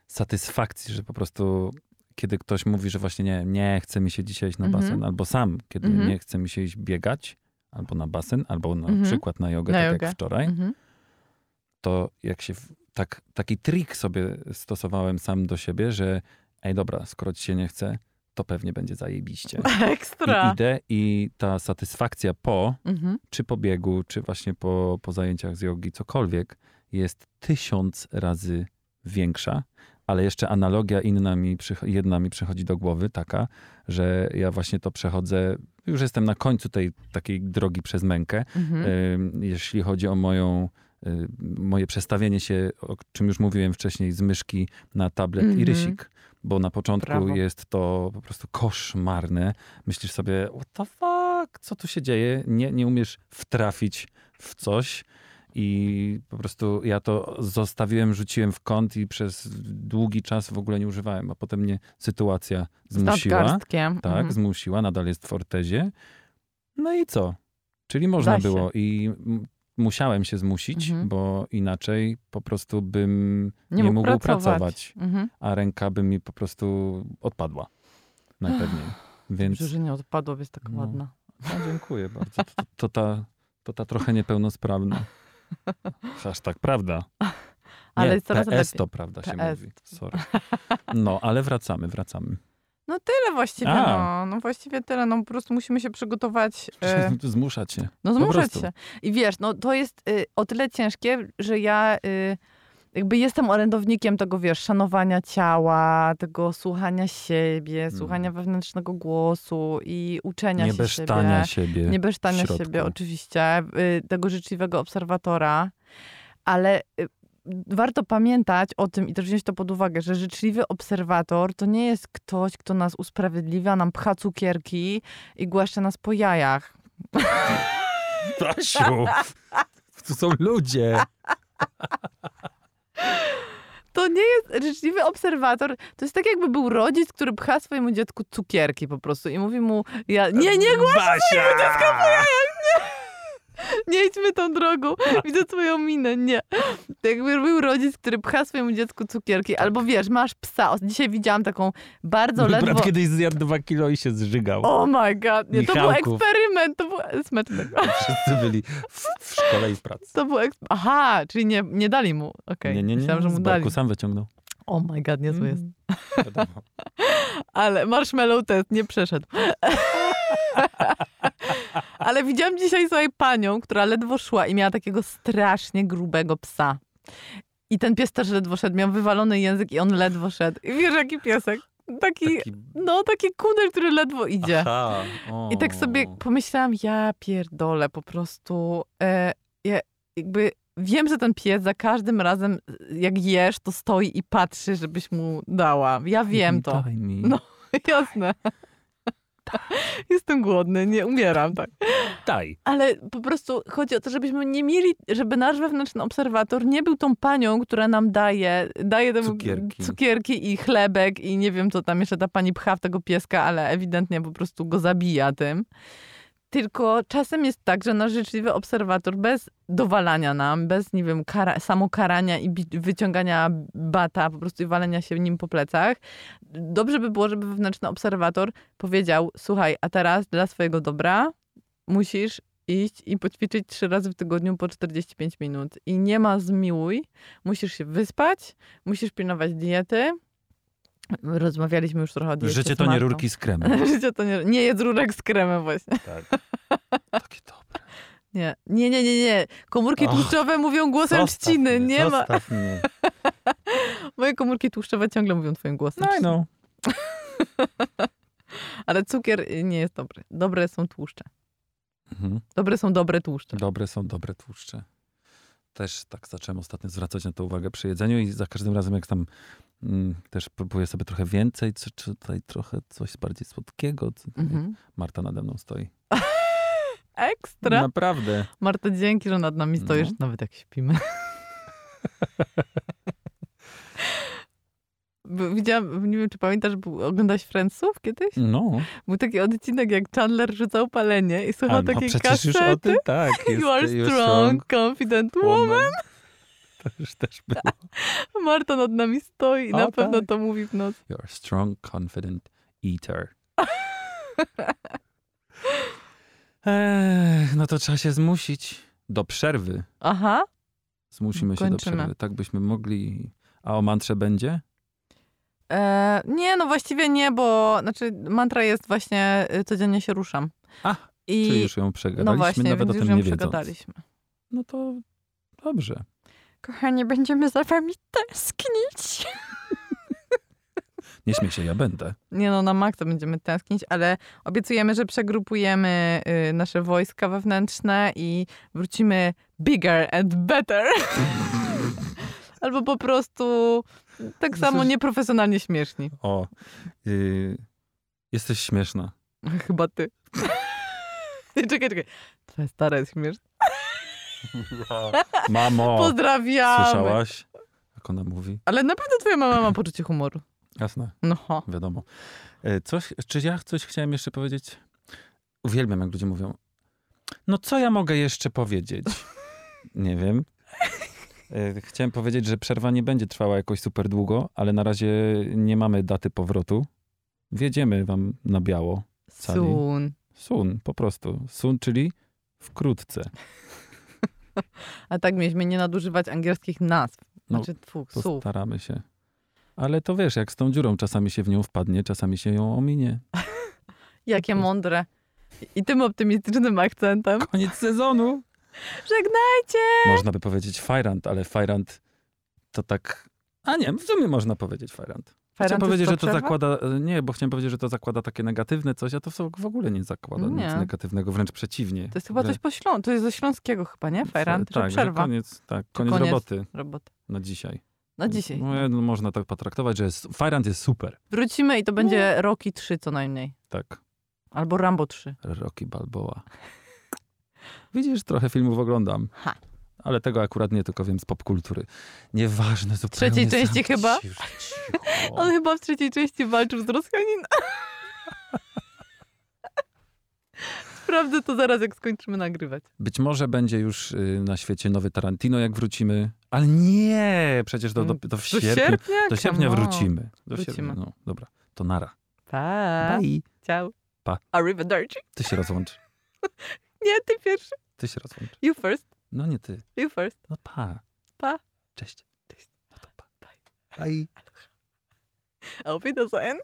satysfakcji, że po prostu kiedy ktoś mówi, że właśnie nie, nie chce mi się dzisiaj iść na Mhm. basen, albo sam, kiedy Mhm. nie chce mi się iść biegać, albo na basen, albo na Mhm. przykład na jogę, Na tak jogę. jak wczoraj, to jak się, tak, taki trik sobie stosowałem sam do siebie, że ej dobra, skoro ci się nie chce, to pewnie będzie zajebiście. I Ekstra. idę i ta satysfakcja po, czy po biegu, czy właśnie po, po zajęciach z jogi, cokolwiek, jest tysiąc razy większa. Ale jeszcze analogia inna mi, jedna mi przychodzi do głowy, taka, że ja właśnie to przechodzę, już jestem na końcu tej takiej drogi przez mękę, Mhm. Jeśli chodzi o moją, y, moje przestawienie się, o czym już mówiłem wcześniej, z myszki na tablet i Mhm. rysik. Bo na początku Brawo. jest to po prostu koszmarne. Myślisz sobie, what the fuck, co tu się dzieje? Nie, nie umiesz wtrafić w coś. I po prostu ja to zostawiłem, rzuciłem w kąt i przez długi czas w ogóle nie używałem. A potem mnie sytuacja zmusiła. Tak, Mhm. zmusiła, nadal jest w Fortezie. No i co? Czyli można było i musiałem się zmusić, Mhm. bo inaczej po prostu bym Nie nie, mógł mógł pracować. pracować, Mhm. a ręka by mi po prostu odpadła. Najpewniej. Więc Dobrze, że nie odpadła, jest taka No. ładna. no, dziękuję bardzo. To, to, ta, to ta trochę niepełnosprawna. Aż tak, prawda. Ale Nie, coraz PS lepiej. to prawda się PS. mówi. Sorry. No, ale wracamy, wracamy. No tyle właściwie, A. no. no. właściwie tyle, no po prostu musimy się przygotować. E, Zmuszać się. no zmuszać się. I wiesz, no to jest y, o tyle ciężkie, że ja y, jakby jestem orędownikiem tego, wiesz, szanowania ciała, tego słuchania siebie, słuchania wewnętrznego głosu i uczenia Nie się siebie. siebie. Nie besztania siebie, oczywiście, y, tego życzliwego obserwatora, ale y, warto pamiętać o tym i też wziąć to pod uwagę, że życzliwy obserwator to nie jest ktoś, kto nas usprawiedliwia, nam pcha cukierki i głaszcze nas po jajach. Stasiu! To są ludzie. To nie jest życzliwy obserwator, to jest tak jakby był rodzic, który pcha swojemu dziecku cukierki po prostu i mówi mu, ja, nie, nie, Basia! Nie idźmy tą drogą. Widzę twoją minę, nie. To jakby był rodzic, który pcha swojemu dziecku cukierki. Albo wiesz, masz psa. Dzisiaj widziałam taką bardzo Mój ledwo... brat kiedyś zjadł dwa kilo i się zżygał. Oh my god, nie, to był eksperyment, to był smeczny. Wszyscy byli w, w szkole i w pracy. To był eks... Aha, czyli nie, nie dali mu. Okej, Nie, nie, nie. myślałam, że mu dali. sam wyciągnął. Oh my god, niezły jest. Mm, wiadomo. Ale marshmallow test nie przeszedł. Ale widziałam dzisiaj sobie panią, która ledwo szła i miała takiego strasznie grubego psa. I ten pies też ledwo szedł, miał wywalony język i on ledwo szedł. I wiesz, jaki piesek? Taki, Taki... no taki kudel, który ledwo idzie. Aha. I tak sobie pomyślałam, ja pierdolę po prostu. E, ja jakby wiem, że ten pies za każdym razem, jak jesz, to stoi i patrzy, żebyś mu dała. Ja wiem to. Daj mi. No. Jasne. Jestem głodny, nie umieram, tak. Daj. Ale po prostu chodzi o to, żebyśmy nie mieli, żeby nasz wewnętrzny obserwator nie był tą panią, która nam daje, daje Cukierki. cukierki i chlebek i nie wiem, co tam jeszcze ta pani pcha w tego pieska, ale ewidentnie po prostu go zabija tym. Tylko czasem jest tak, że nasz życzliwy obserwator bez dowalania nam, bez, nie wiem, kara, samokarania i wyciągania bata, po prostu i walenia się nim po plecach, dobrze by było, żeby wewnętrzny obserwator powiedział, słuchaj, a teraz dla swojego dobra musisz iść i poćwiczyć trzy razy w tygodniu po 45 minut. I nie ma zmiłuj, musisz się wyspać, musisz pilnować diety. Rozmawialiśmy już trochę o diecie Życie z to nie rurki z kremem. Życie to nie, nie jedz rurek z kremem właśnie. Tak. Takie dobre. Nie, nie, nie, nie. nie. Komórki Och, tłuszczowe mówią głosem trzciny. mnie, Nie ma. Mnie. Moje komórki tłuszczowe ciągle mówią twoim głosem No no. Ale cukier nie jest dobry. Dobre są tłuszcze. Mhm. Dobre są dobre tłuszcze. Dobre są dobre tłuszcze. Też tak zacząłem ostatnio zwracać na to uwagę przy jedzeniu i za każdym razem jak tam też próbuję sobie trochę więcej, czy, czy tutaj trochę coś bardziej słodkiego. co- Mhm. Marta nade mną stoi. Ekstra. Naprawdę. Marta, dzięki, że nad nami stoisz, No. nawet jak śpimy. Widziałam, nie wiem, czy pamiętasz, był, oglądałeś Friendsów kiedyś? No. Był taki odcinek, jak Chandler rzucał palenie i słuchał A, no takiej przecież już o kasety. tym, tak. You are you're strong, confident woman. To już też było. Marta nad nami stoi i na pewno tak. to mówi w nocy. You're a strong, confident eater. Ech, no to trzeba się zmusić do przerwy. Aha. Zmusimy się do Kończymy. przerwy. Tak byśmy mogli. A o mantrze będzie? E, nie, no właściwie nie, bo znaczy mantra jest właśnie y, codziennie się ruszam. A, I Czy już ją przegadaliśmy, no właśnie, nawet o tym ją nie wiedząc. przegadaliśmy. No to dobrze. Kochanie, będziemy za wami tęsknić. Nie śmiej się, ja będę. Nie no, na maksa będziemy tęsknić, ale obiecujemy, że przegrupujemy y, nasze wojska wewnętrzne i wrócimy bigger and better. Albo po prostu tak samo nieprofesjonalnie śmieszni. O, yy, jesteś śmieszna. Chyba ty. Czekaj, czekaj. Twoja stara jest śmieszna. Mamo, Pozdrawiamy. słyszałaś? Jak ona mówi? Ale naprawdę twoja mama ma poczucie humoru. Jasne. No. ho. wiadomo. E, Coś, czy ja coś chciałem jeszcze powiedzieć? Uwielbiam, jak ludzie mówią, no co ja mogę jeszcze powiedzieć? Nie wiem. E, Chciałem powiedzieć, że przerwa nie będzie trwała jakoś super długo, ale na razie nie mamy daty powrotu. Wjedziemy wam na biało. Soon. Sun, po prostu. Sun, czyli wkrótce. A tak mieliśmy nie nadużywać angielskich nazw. No, Znaczy tfu, słów. Postaramy się. Ale to wiesz, jak z tą dziurą, czasami się w nią wpadnie, czasami się ją ominie. Jakie mądre. I tym optymistycznym akcentem. Koniec sezonu! Żegnajcie! Można by powiedzieć Fajrant, ale Fajrant to tak... A nie, w sumie można powiedzieć Fajrant. Chciałem powiedzieć, że to przerwa? zakłada... Nie, bo chciałem powiedzieć, że to zakłada takie negatywne coś, a to w- ogóle nie zakłada Nie. nic negatywnego, wręcz przeciwnie. To jest chyba Że- coś po ślą... To jest ze śląskiego chyba, nie? Fajrant, tak, przerwa. koniec, tak, koniec, koniec. roboty Robota. na dzisiaj. Na dzisiaj. No, no, można tak potraktować, że jest, Fajrant jest super. Wrócimy i to będzie Rocky 3 co najmniej. Tak, Albo Rambo 3. Rocky Balboa. Widzisz, trochę filmów oglądam. Ha. Ale tego akurat nie, tylko wiem z popkultury. Nieważne zupełnie. trzeciej części zamknij chyba? On chyba w trzeciej części walczył z Rosjaninem. Sprawdzę to zaraz, jak skończymy nagrywać. Być może będzie już y, na świecie nowy Tarantino, jak wrócimy. Ale nie! Przecież do, to w Do sierpnia? Do sierpnia wrócimy. Do Wrócimy. Sierpnia. No, dobra, to nara. Pa. Bye. Ciao. Pa. Arrivederci. Ty się rozłącz. Nie, ty pierwszy. Ty się rozłącz. You first. No nie ty. You first. No pa. Pa. Cześć. Cześć. No to pa. Bye. Auf Wiedersehen.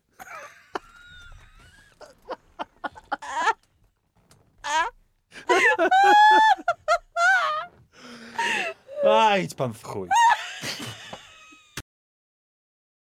A, idź pan w chuj.